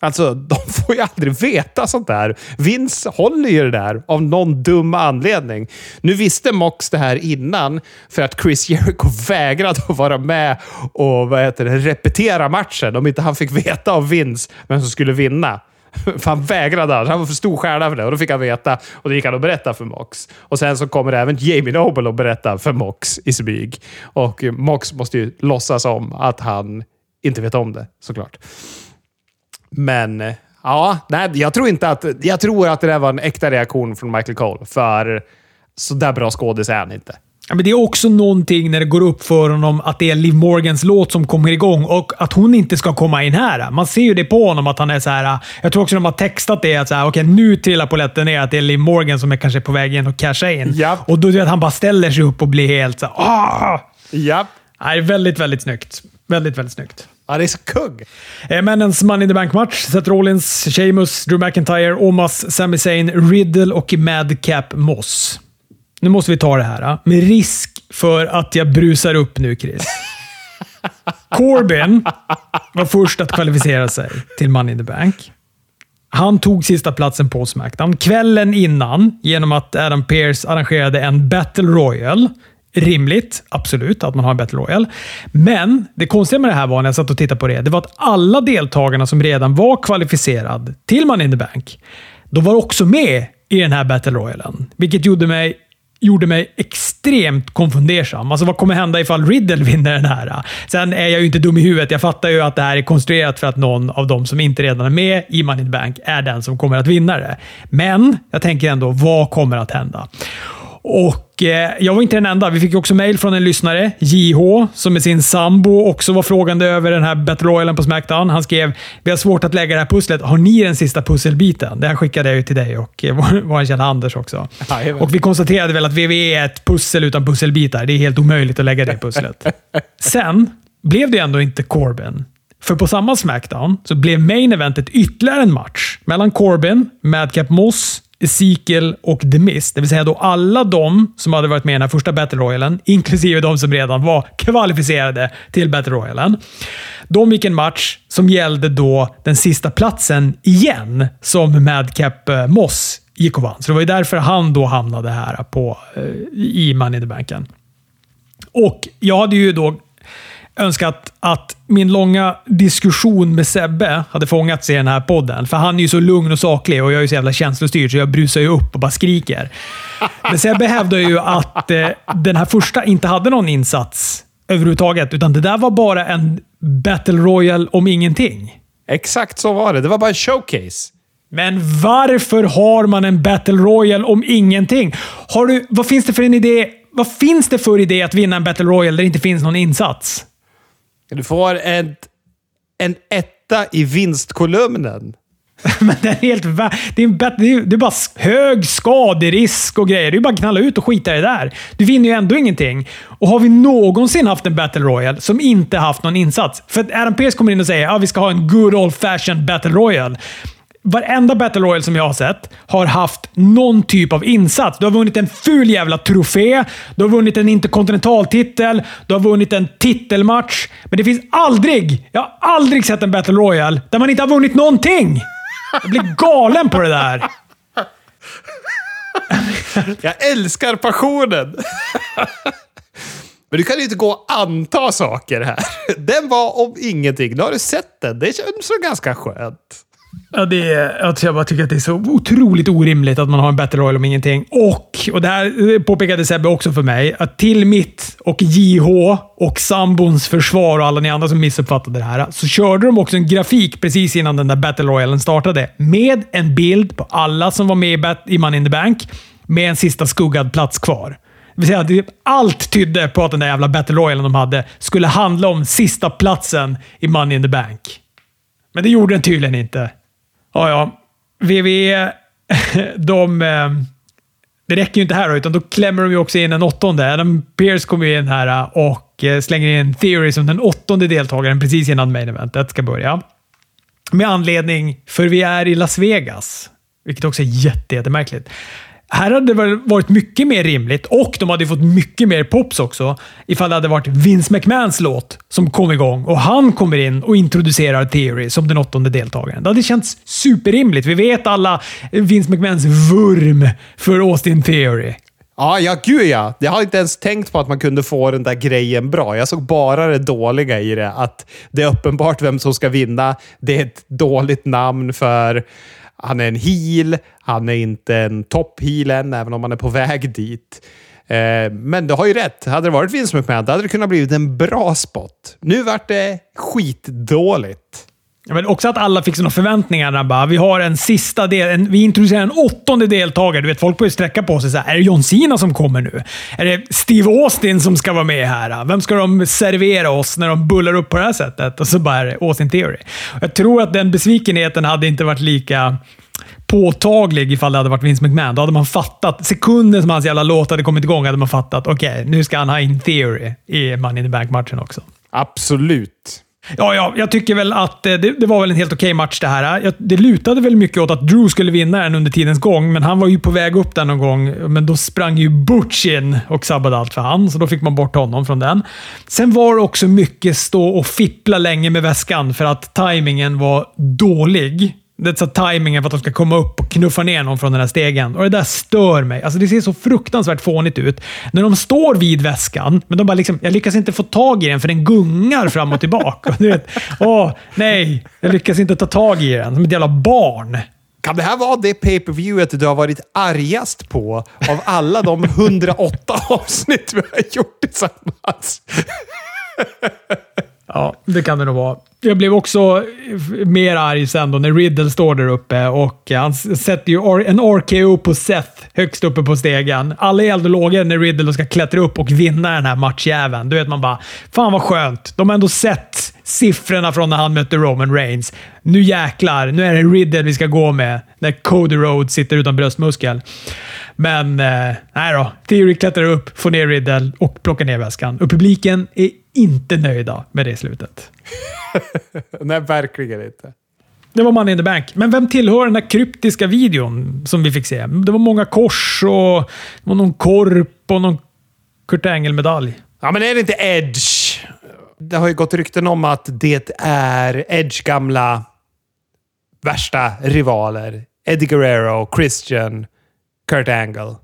S1: Alltså, de får ju aldrig veta sånt där. Vince håller ju det där av någon dum anledning. Nu visste Mox det här innan för att Chris Jericho vägrade att vara med och vad heter det, repetera matchen om inte han fick veta av Vince vem som skulle vinna. För han vägrade. Han var för stor stjärna för det och då fick han veta. Och då gick han och berättade för Mox. Och sen så kommer även Jamie Noble och berätta för Mox i smyg. Och Mox måste ju låtsas om att han inte vet om det, såklart. Men eh, ja, nej, jag tror inte att... Jag tror att det där var en äkta reaktion från Michael Cole. För så där bra skådis är han inte.
S2: Ja, men det är också någonting när det går upp för honom att det är Liv Morgans låt som kommer igång och att hon inte ska komma in här. Man ser ju det på honom att han är så här. Jag tror också de har textat det att så här, okay, nu trillar polletten ner att det är Liv Morgan som är kanske på väg in och casha in.
S1: Yep.
S2: Och då vet han bara ställer sig upp och blir helt så här, ah! Nej, väldigt, väldigt snyggt. Väldigt, väldigt snyggt.
S1: Ja, det är så kugg.
S2: Eh, männens Money in the Bank-match. Seth Rollins, Sheamus, Drew McIntyre, Omas, Sami Zayn, Riddle och Madcap Moss. Nu måste vi ta det här. Med risk för att jag brusar upp nu, Chris. Corbin var först att kvalificera sig till Money in the Bank. Han tog sista platsen på Smackdown kvällen innan genom att Adam Pearce arrangerade en Battle Royal. Rimligt, absolut, att man har en Battle Royal. Men det konstiga med det här var, när jag satt och tittade på det, det var att alla deltagarna som redan var kvalificerade till Money in the Bank, de var också med i den här Battle Royalen. Vilket gjorde mig gjorde mig extremt konfundersam. Alltså vad kommer hända ifall Riddle vinner den här? Sen är jag ju inte dum i huvudet. Jag fattar ju att det här är konstruerat för att någon av de som inte redan är med i Money in the Bank är den som kommer att vinna det. Men jag tänker ändå, vad kommer att hända? Och eh, Jag var inte den enda. Vi fick också mail från en lyssnare, JH, som med sin sambo också var frågande över den här Battle Royalen på Smackdown. Han skrev “Vi har svårt att lägga det här pusslet. Har ni den sista pusselbiten?” Det här skickade jag ju till dig och eh, vår källa Anders också. Och Vi konstaterade väl att WWE är ett pussel utan pusselbitar. Det är helt omöjligt att lägga det pusslet. Sen blev det ändå inte Corbin. För på samma Smackdown så blev main eventet ytterligare en match mellan Corbin, Madcap Moss, Ezekiel och The Mist. Det vill säga då alla de som hade varit med i den här första Battle Royalen, inklusive de som redan var kvalificerade till Battle Royalen. De gick en match som gällde då den sista platsen igen, som Madcap eh, Moss gick och vann. Så det var ju därför han då hamnade här på, eh, i Money in the Banken. Och jag hade ju då önskat att min långa diskussion med Sebbe hade fångats i den här podden. För han är ju så lugn och saklig och jag är ju så jävla känslostyrd så jag brusar ju upp och bara skriker. Men Sebbe hävdar ju att eh, den här första inte hade någon insats överhuvudtaget, utan det där var bara en Battle Royal om ingenting.
S1: Exakt så var det. Det var bara en showcase.
S2: Men varför har man en Battle Royal om ingenting? Har du, vad finns det för en idé? Vad finns det för idé att vinna en Battle Royal där det inte finns någon insats?
S1: Du får en, en etta i vinstkolumnen.
S2: Men det är helt det är, bet- det är, det är bara hög skaderisk och grejer. Det är bara att knalla ut och skita i det där. Du vinner ju ändå ingenting. Och har vi någonsin haft en Battle Royal som inte haft någon insats? För att Adam Pearce kommer in och säger att vi ska ha en good old fashioned Battle Royal. Varenda Battle Royal som jag har sett har haft någon typ av insats. Du har vunnit en ful jävla trofé, du har vunnit en interkontinentaltitel, du har vunnit en titelmatch. Men det finns aldrig, jag har aldrig sett en Battle Royal där man inte har vunnit någonting! Jag blir galen på det där.
S1: Jag älskar passionen! Men du kan ju inte gå och anta saker här. Den var om ingenting. Nu har du sett den. Det känns så ganska skönt.
S2: Ja, det är, alltså jag bara tycker att det är så otroligt orimligt att man har en Battle Royal om ingenting. Och, och det här eh, påpekade Sebbe också för mig, att till mitt och JH och sambons försvar och alla ni andra som missuppfattade det här, så körde de också en grafik precis innan den där Battle Royalen startade. Med en bild på alla som var med i, Bat- i Money in the Bank, med en sista skuggad plats kvar. Det vill säga, det- allt tydde på att den där jävla Battle Royalen de hade skulle handla om sista platsen i Money in the Bank. Men det gjorde den tydligen inte. Ja, ja. VVE, de... Eh, det räcker ju inte här då, utan då klämmer de ju också in en åttonde. Adam Pearce kommer ju in här eh, och eh, slänger in Theory som den åttonde deltagaren precis innan main eventet ska börja. Med anledning, för vi är i Las Vegas. Vilket också är jätte, jättemärkligt. Här hade det väl varit mycket mer rimligt och de hade fått mycket mer pops också ifall det hade varit Vince McMahons låt som kom igång och han kommer in och introducerar Theory som den åttonde deltagaren. Det hade känts superrimligt. Vi vet alla Vince McMahons vurm för Austin Theory.
S1: Ja, ja, gud ja. Jag har inte ens tänkt på att man kunde få den där grejen bra. Jag såg bara det dåliga i det. Att det är uppenbart vem som ska vinna. Det är ett dåligt namn för han är en heel. Han är inte en top-heel än, även om han är på väg dit. Eh, men du har ju rätt. Hade det varit Vince McMahon, då hade det kunnat blivit en bra spot. Nu vart det skitdåligt.
S2: Ja, Men också att alla fick sina förväntningar. Bara, vi har en sista del, en, vi introducerar en åttonde deltagare. Du vet, folk börjar sträcka på sig. Så här, är det John Cena som kommer nu? Är det Steve Austin som ska vara med här? Vem ska de servera oss när de bullar upp på det här sättet? Och så bara är det Austin Theory. Jag tror att den besvikenheten hade inte varit lika påtaglig ifall det hade varit Vince McMahon. Då hade man fattat. Sekunden som hans jävla låt hade kommit igång hade man fattat. Okej, nu ska han ha in Theory i Money in the Bank-matchen också.
S1: Absolut.
S2: Ja, ja, jag tycker väl att eh, det, det var väl en helt okej match det här. Eh, jag, det lutade väl mycket åt att Drew skulle vinna den under tidens gång, men han var ju på väg upp där någon gång. Men då sprang ju Butch in och sabbade allt för han, så då fick man bort honom från den. Sen var det också mycket stå och fippla länge med väskan för att tajmingen var dålig. Det är så tajmingen för att de ska komma upp och knuffa ner någon från den här stegen. Och det där stör mig. Alltså det ser så fruktansvärt fånigt ut. När de står vid väskan, men de bara liksom, jag lyckas inte få tag i den för den gungar fram och tillbaka. Du vet, åh, nej, jag lyckas inte ta tag i den. Som ett jävla barn.
S1: Kan det här vara det pay per viewet du har varit argast på av alla de 108 avsnitt vi har gjort tillsammans?
S2: Ja, det kan det nog vara. Jag blev också mer arg sen då när Riddle står där uppe och han sätter ju en RKO på Seth högst uppe på stegen. Alla är eld och lågor när Riddle ska klättra upp och vinna den här matchjäveln. Du vet man bara, fan vad skönt. De har ändå sett siffrorna från när han mötte Roman Reigns. Nu jäklar, nu är det Riddle vi ska gå med när Cody Rhodes sitter utan bröstmuskel. Men eh, nej då. Theory klättrar upp, får ner Riddle och plockar ner väskan. Och publiken är inte nöjda med det slutet.
S1: nej, verkligen inte.
S2: Det var Money in the Bank. Men vem tillhör den där kryptiska videon som vi fick se? Det var många kors och var någon korp och någon Kurt Angle-medalj.
S1: Ja, men är det inte Edge? Det har ju gått rykten om att det är Edge gamla värsta rivaler. Eddie Guerrero, Christian, Kurt Angle.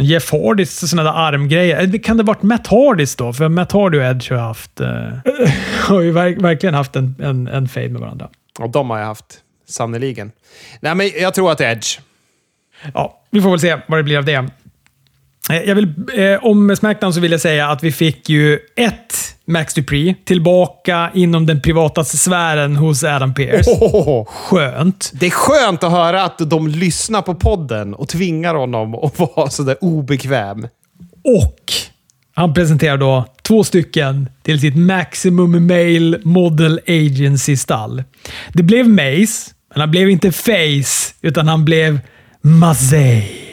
S2: Jeff Hardys sådana där armgrejer. Kan det varit Matt Hardys då? För Matt Hardy och Edge har haft... Uh, har ju verk, verkligen haft en, en, en fade med varandra.
S1: Och de har jag haft. Sannerligen. Nej, men jag tror att det är Edge.
S2: Ja, vi får väl se vad det blir av det. Eh, jag vill, eh, om Smackdown så vill jag säga att vi fick ju ett Max Dupree tillbaka inom den privata sfären hos Adam Pearce.
S1: Oh,
S2: skönt.
S1: Det är skönt att höra att de lyssnar på podden och tvingar honom att vara sådär obekväm.
S2: Och han presenterar då två stycken till sitt Maximum Male Model Agency-stall. Det blev Mace, men han blev inte Face, utan han blev Mazey.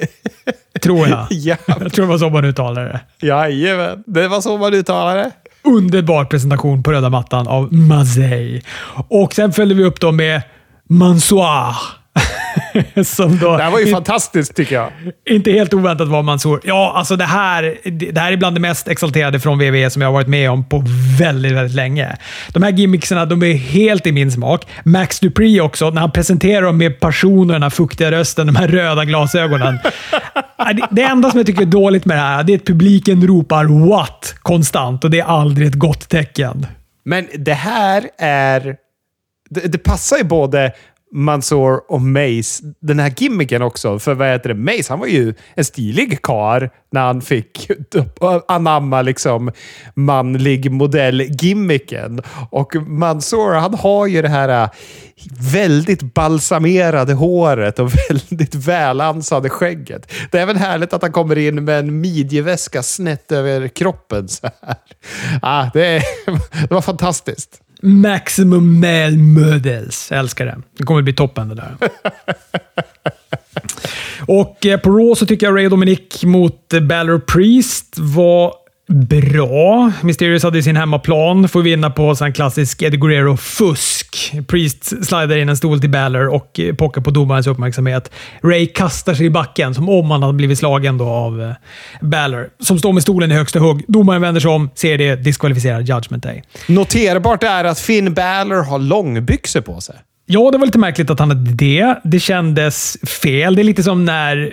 S2: Tror jag.
S1: ja.
S2: Jag tror det var så man uttalade det.
S1: Jajamän, det var så man uttalade det.
S2: Underbar presentation på röda mattan av Mazey. Och sen följde vi upp då med Mansoir.
S1: Som då, det här var ju fantastiskt tycker jag.
S2: Inte helt oväntat var Mansour. Ja, alltså det här, det här är bland det mest exalterade från WWE som jag har varit med om på väldigt, väldigt länge. De här gimmicksarna de är helt i min smak. Max Dupree också, när han presenterar dem med passion och den här fuktiga rösten, de här röda glasögonen. det enda som jag tycker är dåligt med det här det är att publiken ropar “What?” konstant och det är aldrig ett gott tecken.
S1: Men det här är... Det, det passar ju både Mansour och Mace, den här gimmicken också. För vad heter det? Mace, han var ju en stilig kar när han fick anamma liksom manlig modell-gimmicken. Och Mansour, han har ju det här äh, väldigt balsamerade håret och väldigt välansade skägget. Det är även härligt att han kommer in med en midjeväska snett över kroppen så här. Ah, det, det var fantastiskt.
S2: Maximum male models. Jag älskar det. Det kommer bli toppen det där. Och eh, på Raw så tycker jag Ray Dominic mot Balor Priest var bra. Mysterious hade sin hemmaplan. Får vinna på en klassisk Eddie Guerrero-fusk. Priest slidar in en stol till Balor och eh, pockar på domarens uppmärksamhet. Ray kastar sig i backen som om han hade blivit slagen då av eh, Balor, som står med stolen i högsta hugg. Domaren vänder sig om, ser det, diskvalificerar Judgment Day.
S1: Noterbart är att Finn Balor har långbyxor på sig.
S2: Ja, det var lite märkligt att han hade det. Det kändes fel. Det är lite som när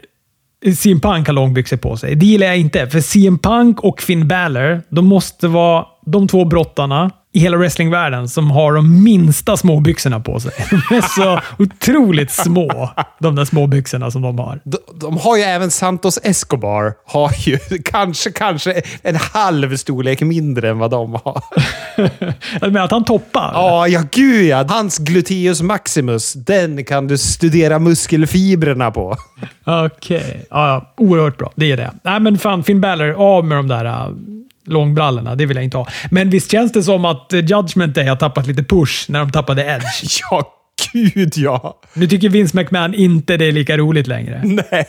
S2: CM Punk har långbyxor på sig. Det gillar jag inte, för CM Punk och Finn Balor, de måste vara de två brottarna i hela wrestlingvärlden som har de minsta småbyxorna på sig. De är så otroligt små, de där småbyxorna som de har.
S1: De, de, har ju även Santos Escobar. Har ju kanske, kanske en halv storlek mindre än vad de har.
S2: Du menar att han toppar?
S1: Ja, ja gud ja. Hans gluteus maximus, den kan du studera muskelfibrerna på.
S2: Okej. Okay. Ja, oerhört bra. Det är det. Nej, men fan, Finn Balor, av med de där långbrallorna. Det vill jag inte ha. Men visst känns det som att Judgment Day har tappat lite push när de tappade Edge?
S1: Ja, gud ja!
S2: Nu tycker Vince McMahon inte det är lika roligt längre.
S1: Nej,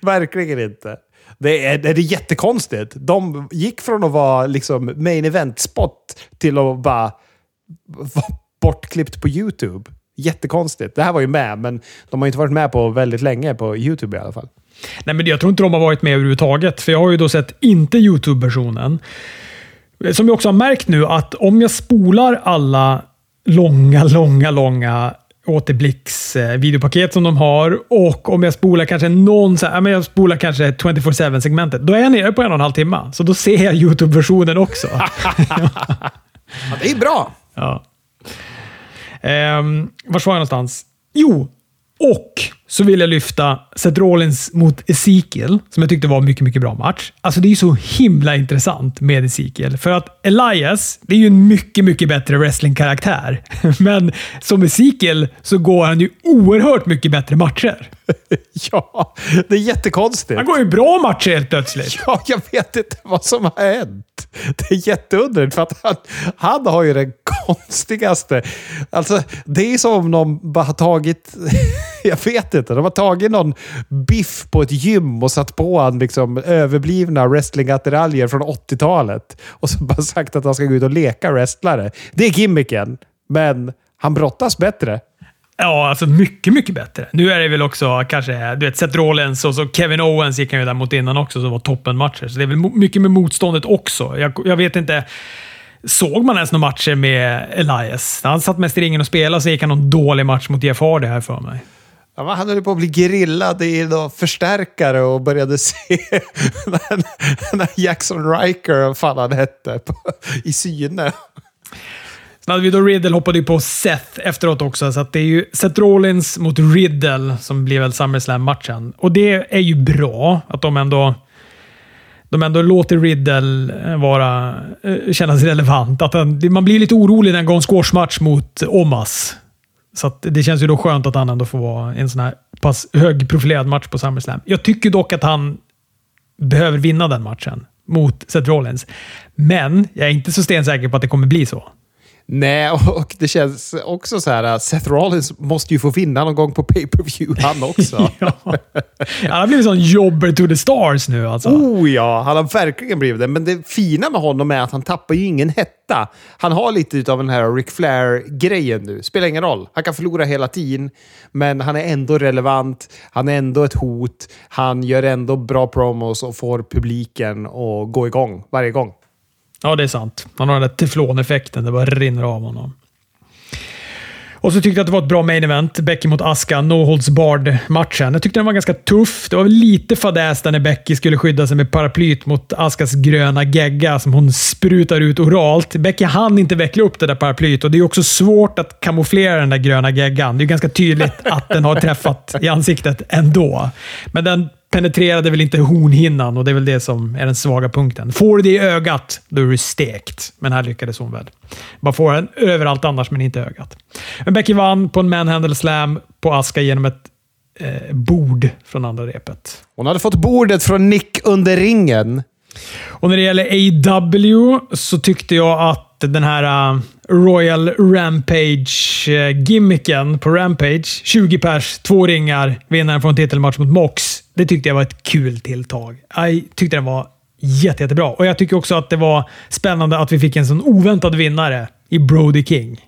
S1: verkligen inte. Det är, det är jättekonstigt. De gick från att vara liksom main event-spot till att bara vara bortklippt på YouTube. Jättekonstigt. Det här var ju med, men de har inte varit med på väldigt länge på YouTube i alla fall.
S2: Nej, men jag tror inte de har varit med överhuvudtaget, för jag har ju då sett inte YouTube-versionen. Som jag också har märkt nu att om jag spolar alla långa, långa, långa återblicksvideopaket som de har och om jag spolar kanske någon, så här, jag spolar kanske 24-7 segmentet, då är jag nere på en och en halv timme. Så då ser jag YouTube-versionen också.
S1: ja, det är bra.
S2: Ja. Um, var var jag någonstans? Jo, Och så vill jag lyfta Seth Rollins mot Ezekiel, som jag tyckte var en mycket, mycket bra match. Alltså det är ju så himla intressant med Ezekiel. För att Elias, det är ju en mycket, mycket bättre wrestlingkaraktär. Men som Ezekiel så går han ju oerhört mycket bättre matcher.
S1: ja, det är jättekonstigt.
S2: Han går ju bra matcher helt plötsligt.
S1: Ja, jag vet inte vad som har hänt. Det är jätteunderligt för att han, han har ju den konstigaste... Alltså, det är som om de bara har tagit... Jag vet inte. De har tagit någon biff på ett gym och satt på han liksom överblivna wrestlingattiraljer från 80-talet. Och så bara sagt att han ska gå ut och leka wrestlare. Det är gimmicken, men han brottas bättre.
S2: Ja, alltså mycket, mycket bättre. Nu är det väl också kanske, du vet, Seth Rollins och så Kevin Owens gick han ju där mot innan också, som var toppenmatcher. Så det är väl mycket med motståndet också. Jag, jag vet inte. Såg man ens några matcher med Elias? Han satt mest i ringen och spelade, så gick han någon dålig match mot Jeff Hardy här för mig.
S1: Ja, han höll på att bli grillad i då förstärkare och började se när Jackson Riker, vad fan han hette, på, i syne.
S2: Sen hade vi då Riddle hoppade på Seth efteråt också, så det är ju Seth Rollins mot Riddle som blir väl SummerSlam-matchen. Och det är ju bra att de ändå de ändå låter Riddle eh, vara, eh, kännas relevant. Att han, man blir lite orolig när han går en squashmatch mot Omas. Så det känns ju då skönt att han ändå får vara en sån här pass högprofilerad match på SummerSlam. Jag tycker dock att han behöver vinna den matchen mot Seth Rollins. Men jag är inte så stensäker på att det kommer bli så.
S1: Nej, och det känns också så här att Seth Rollins måste ju få vinna någon gång på pay-per-view han också.
S2: ja. Han har blivit sån jobber to the stars nu alltså.
S1: Oh ja, han har verkligen blivit det. Men det fina med honom är att han tappar ju ingen hetta. Han har lite av den här Ric Flair-grejen nu. Spelar ingen roll. Han kan förlora hela tiden, men han är ändå relevant. Han är ändå ett hot. Han gör ändå bra promos och får publiken att gå igång varje gång.
S2: Ja, det är sant. Han har den där tefloneffekten. Det bara rinner av honom. Och så tyckte jag att det var ett bra main event. Becky mot Aska, no holds barred-matchen. Jag tyckte den var ganska tuff. Det var lite fadäs där när Becky skulle skydda sig med paraplyt mot Askas gröna gegga som hon sprutar ut oralt. Becky hann inte veckla upp det där paraplyt och det är också svårt att kamouflera den där gröna geggan. Det är ganska tydligt att den har träffat i ansiktet ändå. Men den penetrerade väl inte hornhinnan och det är väl det som är den svaga punkten. Får du det i ögat, då är du stekt. Men här lyckades hon väl. Bara får den överallt annars, men inte ögat. Men Becky vann på en manhandle slam på Aska genom ett eh, bord från andra repet.
S1: Hon hade fått bordet från Nick under ringen.
S2: Och när det gäller AW så tyckte jag att den här uh, Royal Rampage-gimmicken på Rampage, 20 pers, två ringar, vinnaren får en titelmatch mot Mox. Det tyckte jag var ett kul tilltag. Jag tyckte den var jätte, jättebra. Och jag tycker också att det var spännande att vi fick en sån oväntad vinnare i Brody King.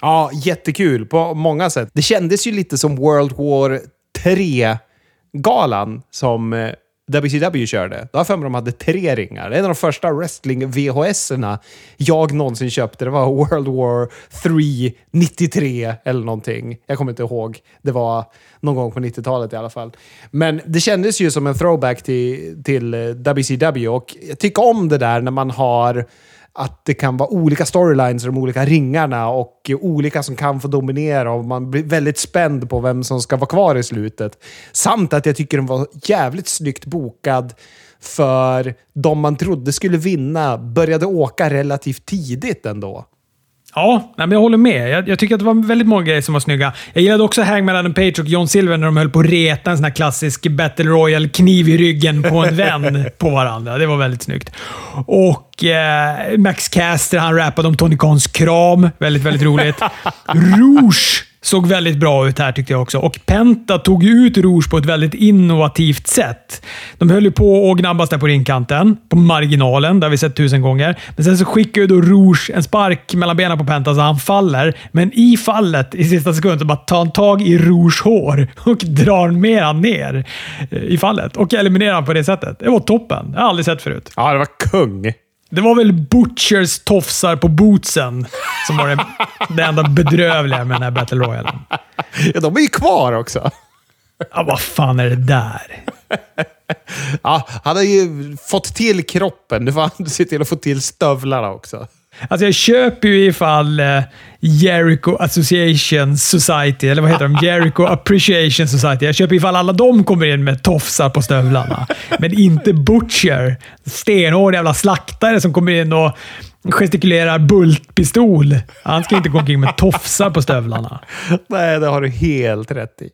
S1: Ja, jättekul på många sätt. Det kändes ju lite som World War 3-galan som eh, WCW körde. Då har jag för mig de hade tre ringar. En av de första wrestling-VHS-erna jag någonsin köpte. Det var World War 3 93 eller någonting. Jag kommer inte ihåg. Det var någon gång på 90-talet i alla fall. Men det kändes ju som en throwback till, till WCW och jag tycker om det där när man har att det kan vara olika storylines i de olika ringarna och olika som kan få dominera och man blir väldigt spänd på vem som ska vara kvar i slutet. Samt att jag tycker den var jävligt snyggt bokad för de man trodde skulle vinna började åka relativt tidigt ändå.
S2: Ja, men jag håller med. Jag, jag, tycker att det var väldigt många grejer som var snygga. Jag gillade också Hangman Adam Page och John Silver när de höll på att reta en sån här klassisk Battle Royale-kniv i ryggen på en vän på varandra. Det var väldigt snyggt. Och eh, Max Caster, han rappade om Tony Khans kram. Väldigt, väldigt roligt. Rouge såg väldigt bra ut här tyckte jag också. Och Penta tog ut Rouge på ett väldigt innovativt sätt. De höll ju på att gnabbas där på ringkanten, på marginalen. Det har vi sett tusen gånger. Men sen så skickar ju då Rouge en spark mellan benen på Penta så han faller. Men i fallet, i sista sekund, så bara tar han tag i Rouge hår och drar med han ner eh, i fallet. Och eliminerar han på det sättet. Det var toppen. Jag har aldrig sett förut.
S1: Ja, det var kung.
S2: Det var väl Butchers tofsar på bootsen som var det, det enda bedrövliga med den här Battle Royalen.
S1: Ja, de är ju kvar också.
S2: Ja, vad fan är det där?
S1: Ja, han har ju fått till kroppen. Nu får han se till att få till stövlarna också.
S2: Alltså jag köper ju ifall eh, Jericho Association Society, eller vad heter de? Jericho Appreciation Society. Jag köper ifall alla de kommer in med tofsar på stövlarna. Men inte Butcher. Stenhård jävla slaktare som kommer in och gestikulerar bultpistol. Han ska inte gå omkring med tofsar på stövlarna.
S1: Nej, det har du helt rätt i.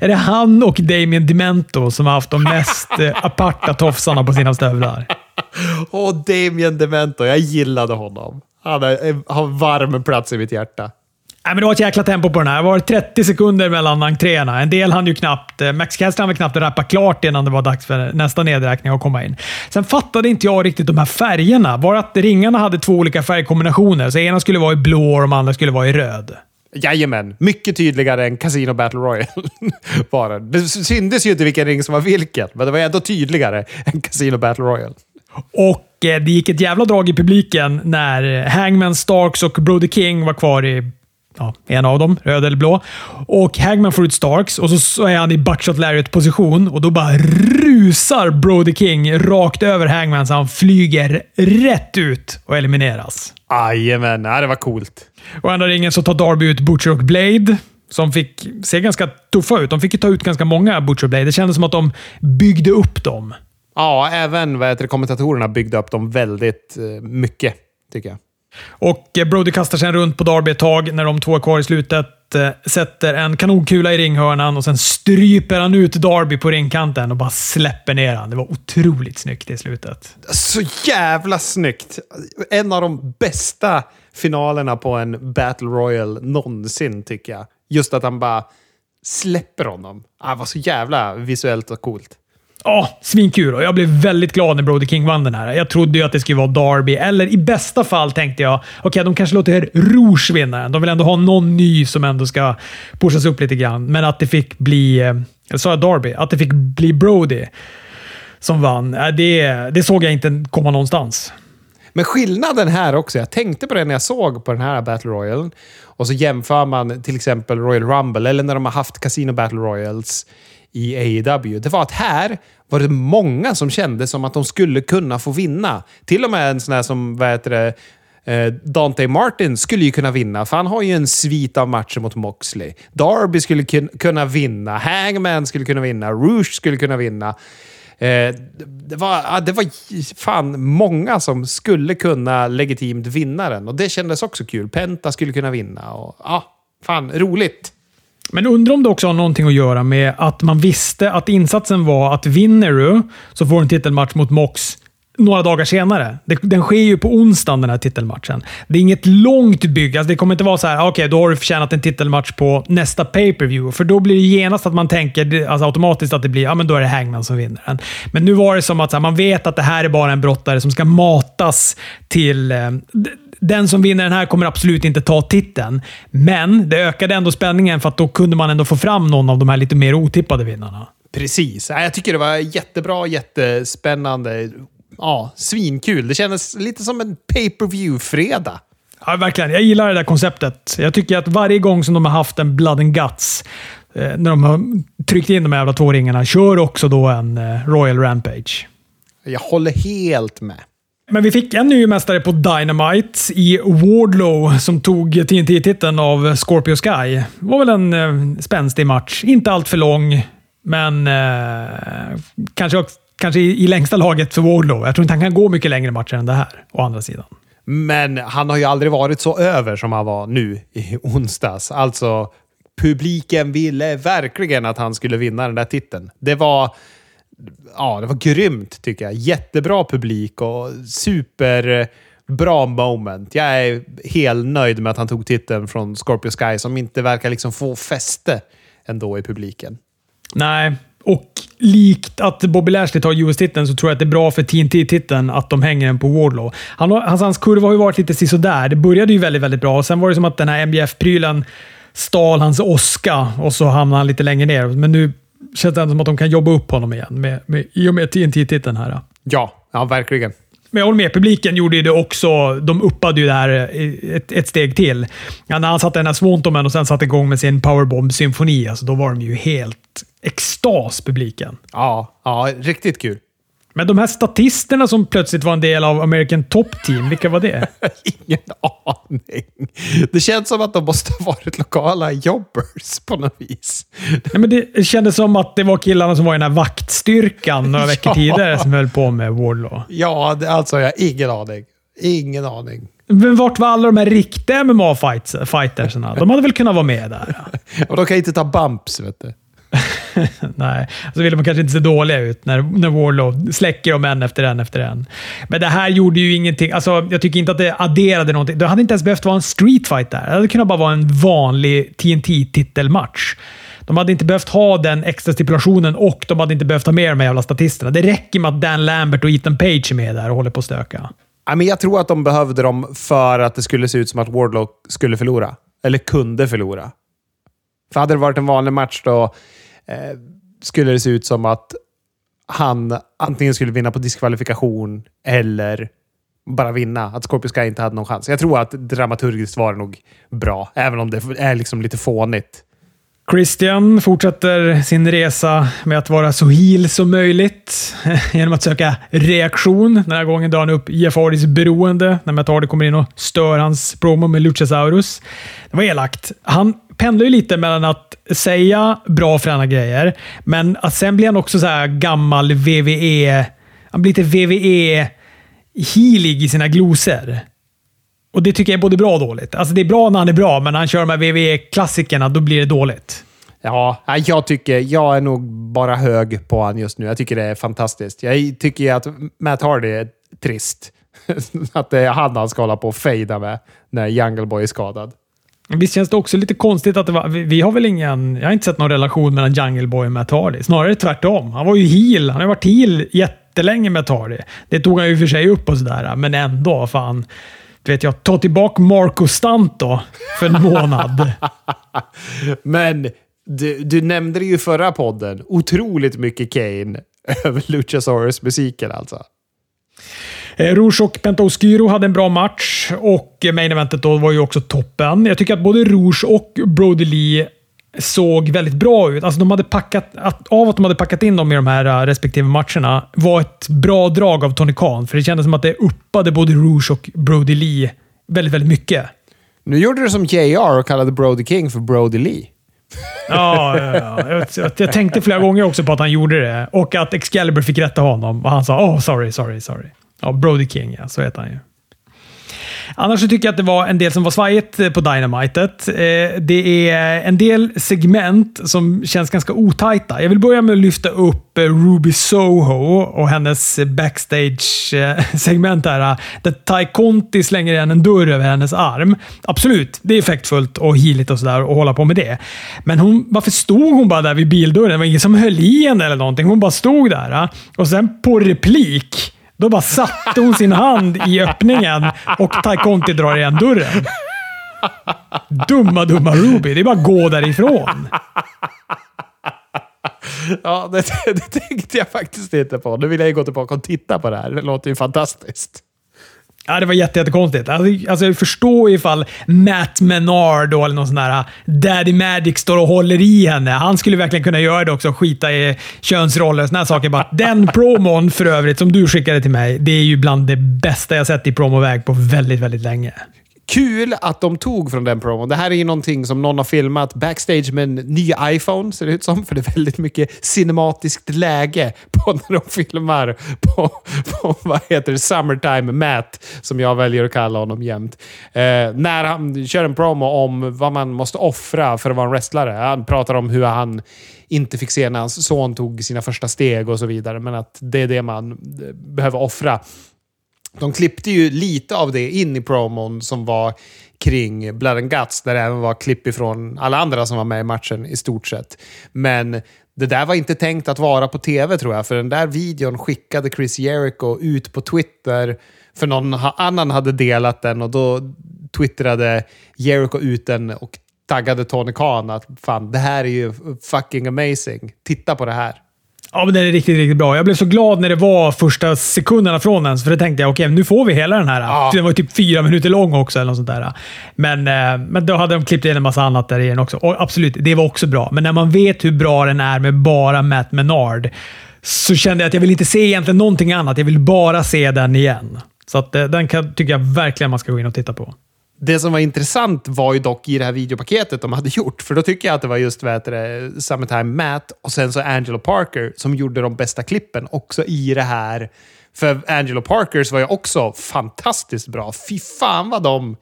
S2: Är det han och Damien Demento som har haft de mest eh, aparta tofsarna på sina stövlar?
S1: Åh, Damien Demento. Jag gillade honom. Han är- har varm plats i mitt hjärta.
S2: Nej, men det var ett jäkla tempo på den här. Det var 30 sekunder mellan entréerna. En del hann ju knappt... eh, Max Caster hann väl knappt rappa klart innan det var dags för nästa nedräkning att komma in. Sen fattade inte jag riktigt de här färgerna. Bara att ringarna hade två olika färgkombinationer. Så ena skulle vara i blå och de andra skulle vara i röd.
S1: Jajamän, mycket tydligare än Casino Battle Royale. var det. det syntes ju inte vilken ring som var vilken, men det var ändå tydligare än Casino Battle Royale.
S2: Och eh, det gick ett jävla drag i publiken när eh, Hangman Starks och Brody King var kvar i ja, en av dem, röd eller blå. Och Hangman får ut Starks och så, är han i Buckshot Lariat-position och då bara rusar Brody King rakt över Hangman så han flyger rätt ut och elimineras.
S1: Jajamän, ja, det var coolt.
S2: Och andra ringen så tar Darby ut Butcher och Blade, som fick se ganska tuffa ut. De fick ju ta ut ganska många Butcher och Blade. Det kändes som att de byggde upp dem.
S1: Ja, även vad heter det, kommentatorerna byggde upp dem väldigt eh, mycket, tycker jag.
S2: Och eh, Brody kastar sen runt på Darby ett tag när de två är kvar i slutet. eh, Sätter en kanonkula i ringhörnan och sen stryper han ut Darby på ringkanten och bara släpper ner han. Det var otroligt snyggt i slutet.
S1: Så jävla snyggt! En av de bästa finalerna på en Battle Royale någonsin, tycker jag. Just att han bara släpper honom. Ah, det var så jävla visuellt och coolt.
S2: Ja, svinkul och jag blev väldigt glad när Brody King vann den här. Jag trodde ju att det skulle vara Darby, eller i bästa fall tänkte jag okej, de kanske låter Rouge vinna den. De vill ändå ha någon ny som ändå ska pushas upp lite grann. Men att det fick bli, eh, eller sa jag Darby? Att det fick bli Brody som vann, eh, det, det såg jag inte komma någonstans.
S1: Men skillnaden här också, jag tänkte på det när jag såg på den här Battle Royale. Och så jämför man till exempel Royal Rumble, eller när de har haft Casino Battle Royals i AEW. Det var att här var det många som kände som att de skulle kunna få vinna. Till och med en sån här som, vad heter det, eh, Dante Martin skulle ju kunna vinna, för han har ju en svit av matcher mot Moxley. Darby skulle kunna vinna, Hangman skulle kunna vinna, Rouge skulle kunna vinna. Eh, det, var, det var fan många som skulle kunna legitimt vinna den och det kändes också kul. Penta skulle kunna vinna och ja, fan roligt.
S2: Men undrar om det också har någonting att göra med att man visste att insatsen var att vinner du så får du en titelmatch mot Mox några dagar senare. Den sker ju på onsdagen den här titelmatchen. Det är inget långt bygg. Alltså det kommer inte vara så här, okej, okay, då har du förtjänat en titelmatch på nästa pay-per-view. För då blir det genast att man tänker alltså automatiskt att det blir, ja men då är det Hangman som vinner den. Men nu var det som att så här, man vet att det här är bara en brottare som ska matas till eh, den som vinner den här kommer absolut inte ta titeln, men det ökade ändå spänningen för att då kunde man ändå få fram någon av de här lite mer otippade vinnarna.
S1: Precis. Ja, Jag tycker det var jättebra, jättespännande. Ja, svinkul. Det kändes lite som en pay-per-view-fredag.
S2: Ja, verkligen. Jag gillar det där konceptet. Jag tycker att varje gång som de har haft en Blood and Guts, eh, när de har tryckt in de här jävla två ringarna, kör också då en eh, Royal Rampage.
S1: Jag håller helt med.
S2: Men vi fick en ny mästare på Dynamite i Wardlow som tog TNT-titeln av Scorpio Sky. Det var väl en eh, spänstig match. Inte allt för lång, men eh, kanske, kanske i, i längsta laget för Wardlow. Jag tror inte han kan gå mycket längre matcher än det här, å andra sidan.
S1: Men han har ju aldrig varit så över som han var nu i onsdags. Alltså, publiken ville verkligen att han skulle vinna den där titeln. Det var, ja, det var grymt tycker jag. Jättebra publik och superbra moment. Jag är helt nöjd med att han tog titeln från Scorpio Sky som inte verkar liksom få fäste ändå i publiken.
S2: Nej, och likt att Bobby Lashley tar US-titeln så tror jag att det är bra för TNT-titeln att de hänger den på Wardlow. Han, har- hans, hans kurva har ju varit lite sisådär. Det började ju väldigt, väldigt bra och sen var det som att den här MJF-prylen stal hans åska och så hamnade han lite längre ner. Men nu känns det ändå som att de kan jobba upp honom igen med, med, i och med TNT-titeln här.
S1: Ja, ja verkligen.
S2: Men jag håller med, publiken gjorde ju det också. De uppade ju det här ett, ett steg till. Ja, när han satte den här Swantomen och sen satte igång med sin Powerbomb-symfoni, alltså, då var de ju helt extas, publiken.
S1: Ja, ja riktigt kul.
S2: Men de här statisterna som plötsligt var en del av American Top Team, vilka var det?
S1: Ingen aning. Det känns som att de måste ha varit lokala jobbers på något vis.
S2: Ja, men det kändes som att det var killarna som var i den här vaktstyrkan några veckor
S1: Ja.
S2: tidigare som höll på med Wardlaw.
S1: Ja, det, alltså jag har ingen aning. Ingen aning.
S2: Men vart var alla de här riktiga MMA-fightersarna? De hade väl kunnat vara med där?
S1: Och de kan inte ta bumps, vet du.
S2: Nej, så ville de kanske inte se dåliga ut när, när Warlow släcker dem en efter en efter en. Men det här gjorde ju ingenting. Alltså, jag tycker inte att det adderade någonting. Det hade inte ens behövt vara en street fight där. Det hade kunnat bara vara en vanlig TNT-titelmatch. De hade inte behövt ha den extra stipulationen och de hade inte behövt ha med de här jävla statisterna. Det räcker med att Dan Lambert och Ethan Page är med där och håller på att stöka.
S1: Jag tror att de behövde dem för att det skulle se ut som att Wardlow skulle förlora. Eller kunde förlora. För hade det varit en vanlig match då Eh, skulle det se ut som att han antingen skulle vinna på diskvalifikation eller bara vinna. Att Scorpio Sky inte hade någon chans. Jag tror att dramaturgiskt var det nog bra, även om det är liksom lite fånigt.
S2: Christian fortsätter sin resa med att vara så heal som möjligt genom att söka reaktion. Den här gången drar han upp Jeff Hardys beroende när Matardi kommer in och stör hans promo med Luchasaurus. Det var elakt. Han pendlar ju lite mellan att säga bra fräna grejer, men att sen blir han också så här gammal VVE... Han blir lite VVE-healig i sina glosor. Och det tycker jag är både bra och dåligt. Alltså det är bra när han är bra, men när han kör de här VVE-klassikerna, då blir det dåligt.
S1: Ja, jag tycker jag är nog bara hög på honom just nu. Jag tycker det är fantastiskt. Jag tycker att Matt Hardy är trist. att det är han han ska hålla på och fejda med när Jungle Boy är skadad.
S2: Visst känns det också lite konstigt att det var... Vi, vi har väl ingen... Jag har inte sett någon relation mellan Jungle Boy och Matt Hardy. Snarare tvärtom. Han var ju heel. Han har varit heel jättelänge med Hardy. Det tog han ju för sig upp och sådär, men ändå. Fan. Du vet jag, ta tillbaka Marco Stanto för en månad.
S1: Men du, du nämnde det ju i förra podden. Otroligt mycket Kane över Luchasaurus-musiken alltså.
S2: Eh, Rouge och Pentaoskyro hade en bra match och main eventet då var ju också toppen. Jag tycker att både Rouge och Brody Lee såg väldigt bra ut. Alltså de hade packat, att, av att de hade packat in dem i de här uh, respektive matcherna var ett bra drag av Tony Khan. För det kändes som att det uppade både Rouge och Brody Lee väldigt, väldigt mycket.
S1: Nu gjorde du som JR och kallade Brody King för Brody Lee.
S2: Ja, ja, ja. Jag, jag, jag tänkte flera gånger också på att han gjorde det och att Excalibur fick rätta honom. Och han sa “Oh, sorry, sorry, sorry”. Ja, Brody King, ja. Så heter han ju. Annars så tycker jag att det var en del som var svajigt eh, på Dynamitet. Eh, det är en del segment som känns ganska otajta. Jag vill börja med att lyfta upp eh, Ruby Soho och hennes backstage-segment där. Där Ty Conti slänger igen en dörr över hennes arm. Absolut, det är effektfullt och healigt och sådär och hålla på med det. Men hon, varför stod hon bara där vid bildörren? Det var ingen som höll i henne eller någonting. Hon bara stod där. Och sen på replik då bara satte hon sin hand i öppningen och Tai Conti drar igen dörren. Dumma, dumma Ruby. Det är bara att gå därifrån.
S1: Ja, det, det tänkte jag faktiskt inte på. Nu vill jag ju gå tillbaka och titta på det här. Det låter ju fantastiskt.
S2: Ja, det var jätte, jättekonstigt. Alltså, alltså, jag förstår ifall Matt Menard då, eller någon sån där Daddy Magic står och håller i henne. Han skulle verkligen kunna göra det också. Skita i könsroller och såna här saker. Bara, den promon för övrigt som du skickade till mig, det är ju bland det bästa jag sett i promoväg på väldigt, väldigt länge.
S1: Kul att de tog från den promon. Det här är ju någonting som någon har filmat backstage med en ny iPhone, ser det ut som. För det är väldigt mycket cinematiskt läge på när de filmar på, på vad heter det, Summertime Matt, som jag väljer att kalla honom jämt. Eh, när han kör en promo om vad man måste offra för att vara en wrestlare. Han pratar om hur han inte fick se när hans son tog sina första steg och så vidare, men att det är det man behöver offra. De klippte ju lite av det in i promon som var kring Blood and Guts, där det även var klipp ifrån alla andra som var med i matchen i stort sett. Men det där var inte tänkt att vara på tv tror jag, för den där videon skickade Chris Jericho ut på Twitter, för någon annan hade delat den och då twittrade Jericho ut den och taggade Tony Khan att fan, det här är ju fucking amazing. Titta på det här.
S2: Ja, men den är riktigt, riktigt bra. Jag blev så glad när det var första sekunderna från den, för då tänkte jag okej, nu får vi hela den här.
S1: Ja.
S2: Den var typ fyra minuter lång också. eller något sånt där. Men, eh, men då hade de klippt in en massa annat där igen också. Och absolut, det var också bra. Men när man vet hur bra den är med bara Matt Menard, så kände jag att jag vill inte se egentligen någonting annat. Jag vill bara se den igen. Så att, eh, den kan, tycker jag verkligen man ska gå in och titta på.
S1: Det som var intressant var ju dock i det här videopaketet de hade gjort. För då tycker jag att det var just vad heter det, Summertime Matt och sen så Angelo Parker som gjorde de bästa klippen också i det här. För Angelo Parkers var ju också fantastiskt bra. Fy fan vad de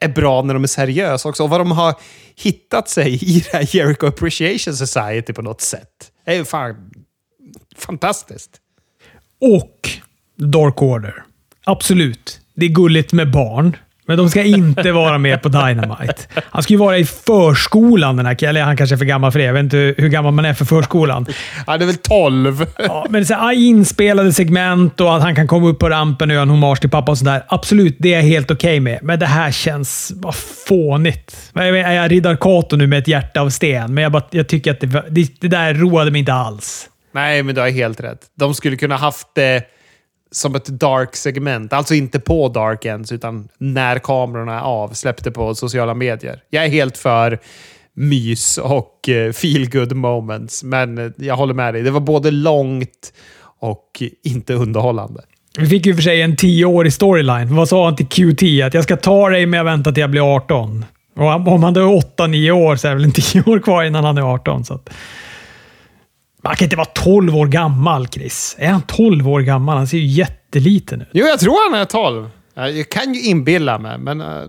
S1: är bra när de är seriösa också. Och vad de har hittat sig i det här Jericho Appreciation Society på något sätt. Det är ju fan fantastiskt.
S2: Och Dark Order. Absolut. Det är gulligt med barn. Men de ska inte vara med på Dynamite. Han ska ju vara i förskolan, den här Eller han kanske är för gammal för det. Jag vet inte hur gammal man är för förskolan.
S1: Han är väl 12.
S2: Ja, men så här, inspelade segment och att han kan komma upp på rampen och göra en hommage till pappa och sådär. Absolut, det är jag helt okej okay med. Men det här känns bara fånigt. Jag, jag riddar Kato nu med ett hjärta av sten, men jag, bara, jag tycker att det, det, det där roade mig inte alls.
S1: Nej, men du har helt rätt. De skulle kunna haft det som ett dark-segment. Alltså inte på dark ens, utan när kamerorna är av. Släppte på sociala medier. Jag är helt för mys och eh, feel good moments. Men eh, jag håller med dig. Det var både långt och inte underhållande.
S2: Vi fick ju för sig en tioårig storyline. Vad sa han till QT? Att jag ska ta dig men jag väntar till jag blir 18. Och om han då är 8-9 år så är det väl en 10 år kvar innan han är 18. Så att... Han kan inte vara 12 år gammal, Chris. Är han 12 år gammal? Han ser ju jätteliten ut.
S1: Jo, jag tror han är 12. Jag kan ju inbilla mig, men eh,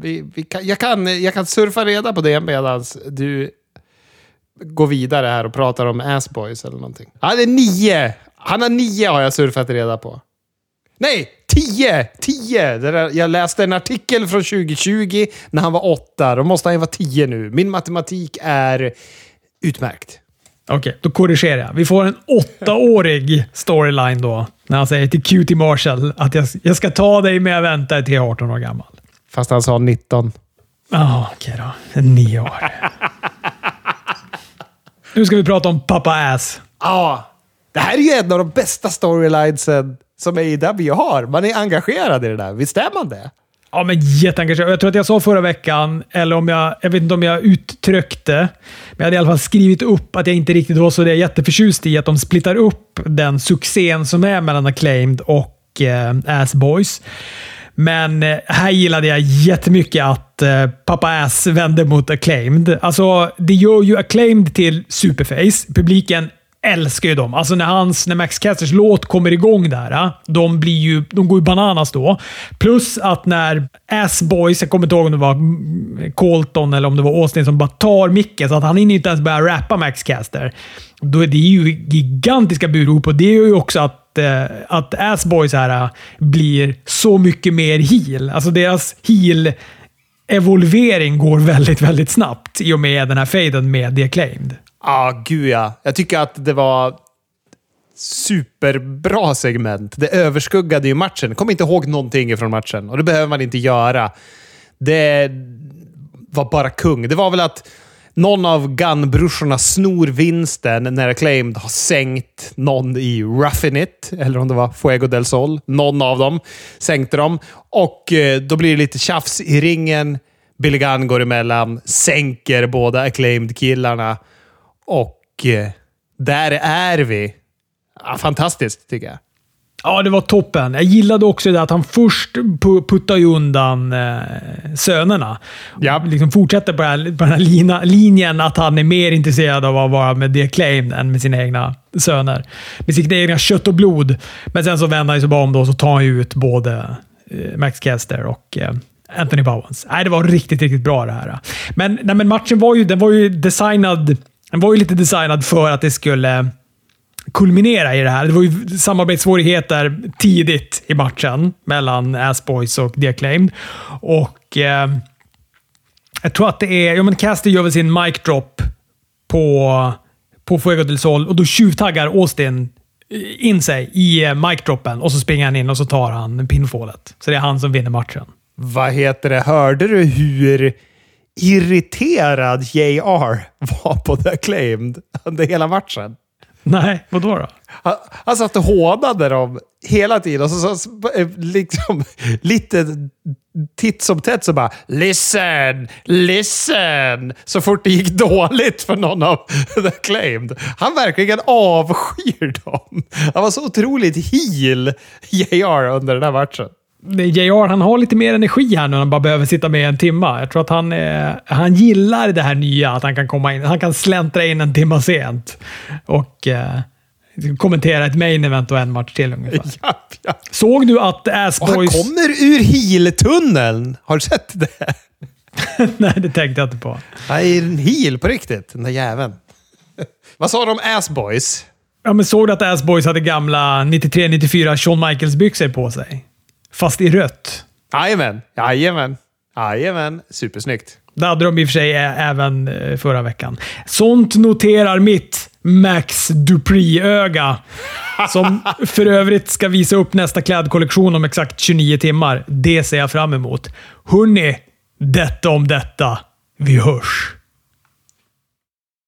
S1: vi, vi kan, jag, kan, jag kan surfa reda på det medan du går vidare här och pratar om Assboys eller någonting. Han är nio! Han har nio har jag surfat reda på. Nej, tio! Tio! Där jag läste en artikel från 2020 när han var åtta. Då måste han ju vara tio nu. Min matematik är utmärkt.
S2: Okej, okay, då korrigerar jag. Vi får en åttaårig storyline då. När han säger till Cutie Marshall att jag, jag ska ta dig men jag väntar till jag är 18 år gammal.
S1: Fast han sa 19.
S2: Ja, oh, okej okay då. Nio år. nu ska vi prata om pappa Ass.
S1: Ja, det här är ju en av de bästa storylinesen som AEW har. Man är engagerad i det där. Visst är man det?
S2: Ja, men jätteengagerad. Jag tror att jag sa förra veckan, eller om jag, jag vet inte om jag uttryckte, men jag hade i alla fall skrivit upp att jag inte riktigt var så jätteförtjust i att de splittar upp den succén som är mellan Acclaimed och eh, Ass Boys. Men eh, här gillade jag jättemycket att eh, Papa Ass vände mot Acclaimed. Alltså, det gör ju Acclaimed till superface. Publiken älskar ju dem. Alltså när, hans, när Max Casters låt kommer igång där, ah, de, blir ju, de går ju bananas då. Plus att när Ass Boys, jag kommer inte ihåg om det var Colton eller om det var Austin som bara tar micken, så att han hinner inte ens börja rappa Max Caster. Då är det ju gigantiska burop och det är ju också att eh, att Ass Boys här ah, blir så mycket mer heel. Alltså deras heel evolvering går väldigt, väldigt snabbt i och med den här faden med The Acclaimed.
S1: Ja, ah, gud ja. Jag tycker att det var superbra segment. Det överskuggade ju matchen. Kom inte ihåg någonting från matchen och det behöver man inte göra. Det var bara kung. Det var väl att någon av Gunn-brorsorna snor vinsten när Acclaimed har sänkt någon i Ruffin It, eller om det var Fuego del Sol. Någon av dem sänkte dem. Och eh, då blir det lite tjafs i ringen. Billy Gunn går emellan, sänker båda Acclaimed-killarna. Och eh, där är vi. Ja, fantastiskt, tycker jag.
S2: Ja, det var toppen. Jag gillade också det att han först puttade undan eh, sönerna. Ja. Liksom fortsätter på, här, på den här lina, linjen att han är mer intresserad av att vara med The Claim än med sina egna söner. Med sitt egna kött och blod. Men sen så vänder han sig bara om då, så tar han ut både eh, Max Kester och eh, Anthony Bowens. Nej, det var riktigt, riktigt bra det här. Men, nej, men matchen var ju, den var ju designad den var ju lite designad för att det skulle kulminera i det här. Det var ju samarbetssvårigheter tidigt i matchen mellan Assboys och The Acclaimed. Och eh, jag tror att det är... Ja, men Caster gör väl sin mic drop på, på Fuego del Sol och då tjuvtaggar Austin eh, in sig i eh, mic droppen och så springer han in och så tar han pinfallet. Så det är han som vinner matchen.
S1: Vad heter det? Hörde du hur irriterad JR var på The Acclaimed under hela matchen.
S2: Nej, vadå då?
S1: Han, han satt och hånade dem hela tiden. Och så, så, liksom, lite titt som tätt så bara “Listen! Listen!” så fort det gick dåligt för någon av The Acclaimed. Han verkligen avskyr dem. Han var så otroligt heel JR under den här matchen.
S2: JR han har lite mer energi här nu när han bara behöver sitta med en timma. Jag tror att han, eh, han gillar det här nya, att han kan komma in. Han kan släntra in en timma sent och eh, kommentera ett main event och en match till ungefär.
S1: Japp, japp.
S2: Såg du att
S1: Och han
S2: Assboys...
S1: kommer ur heel-tunneln. Har du sett det?
S2: Nej, det tänkte jag inte på.
S1: Han är en heel på riktigt, den där jäveln. Vad sa de om Assboys?
S2: Ja, men såg du att Assboys hade gamla 93-94 Shawn Michaels-byxor på sig? Fast i rött.
S1: Jajamän, jajamän, jajamän. Supersnyggt.
S2: Det hade de i och för sig ä- även eh, förra veckan. Sånt noterar mitt Max Dupree-öga. Som för övrigt ska visa upp nästa klädkollektion om exakt 29 timmar. Det ser jag fram emot. Hörni, detta om detta. Vi hörs!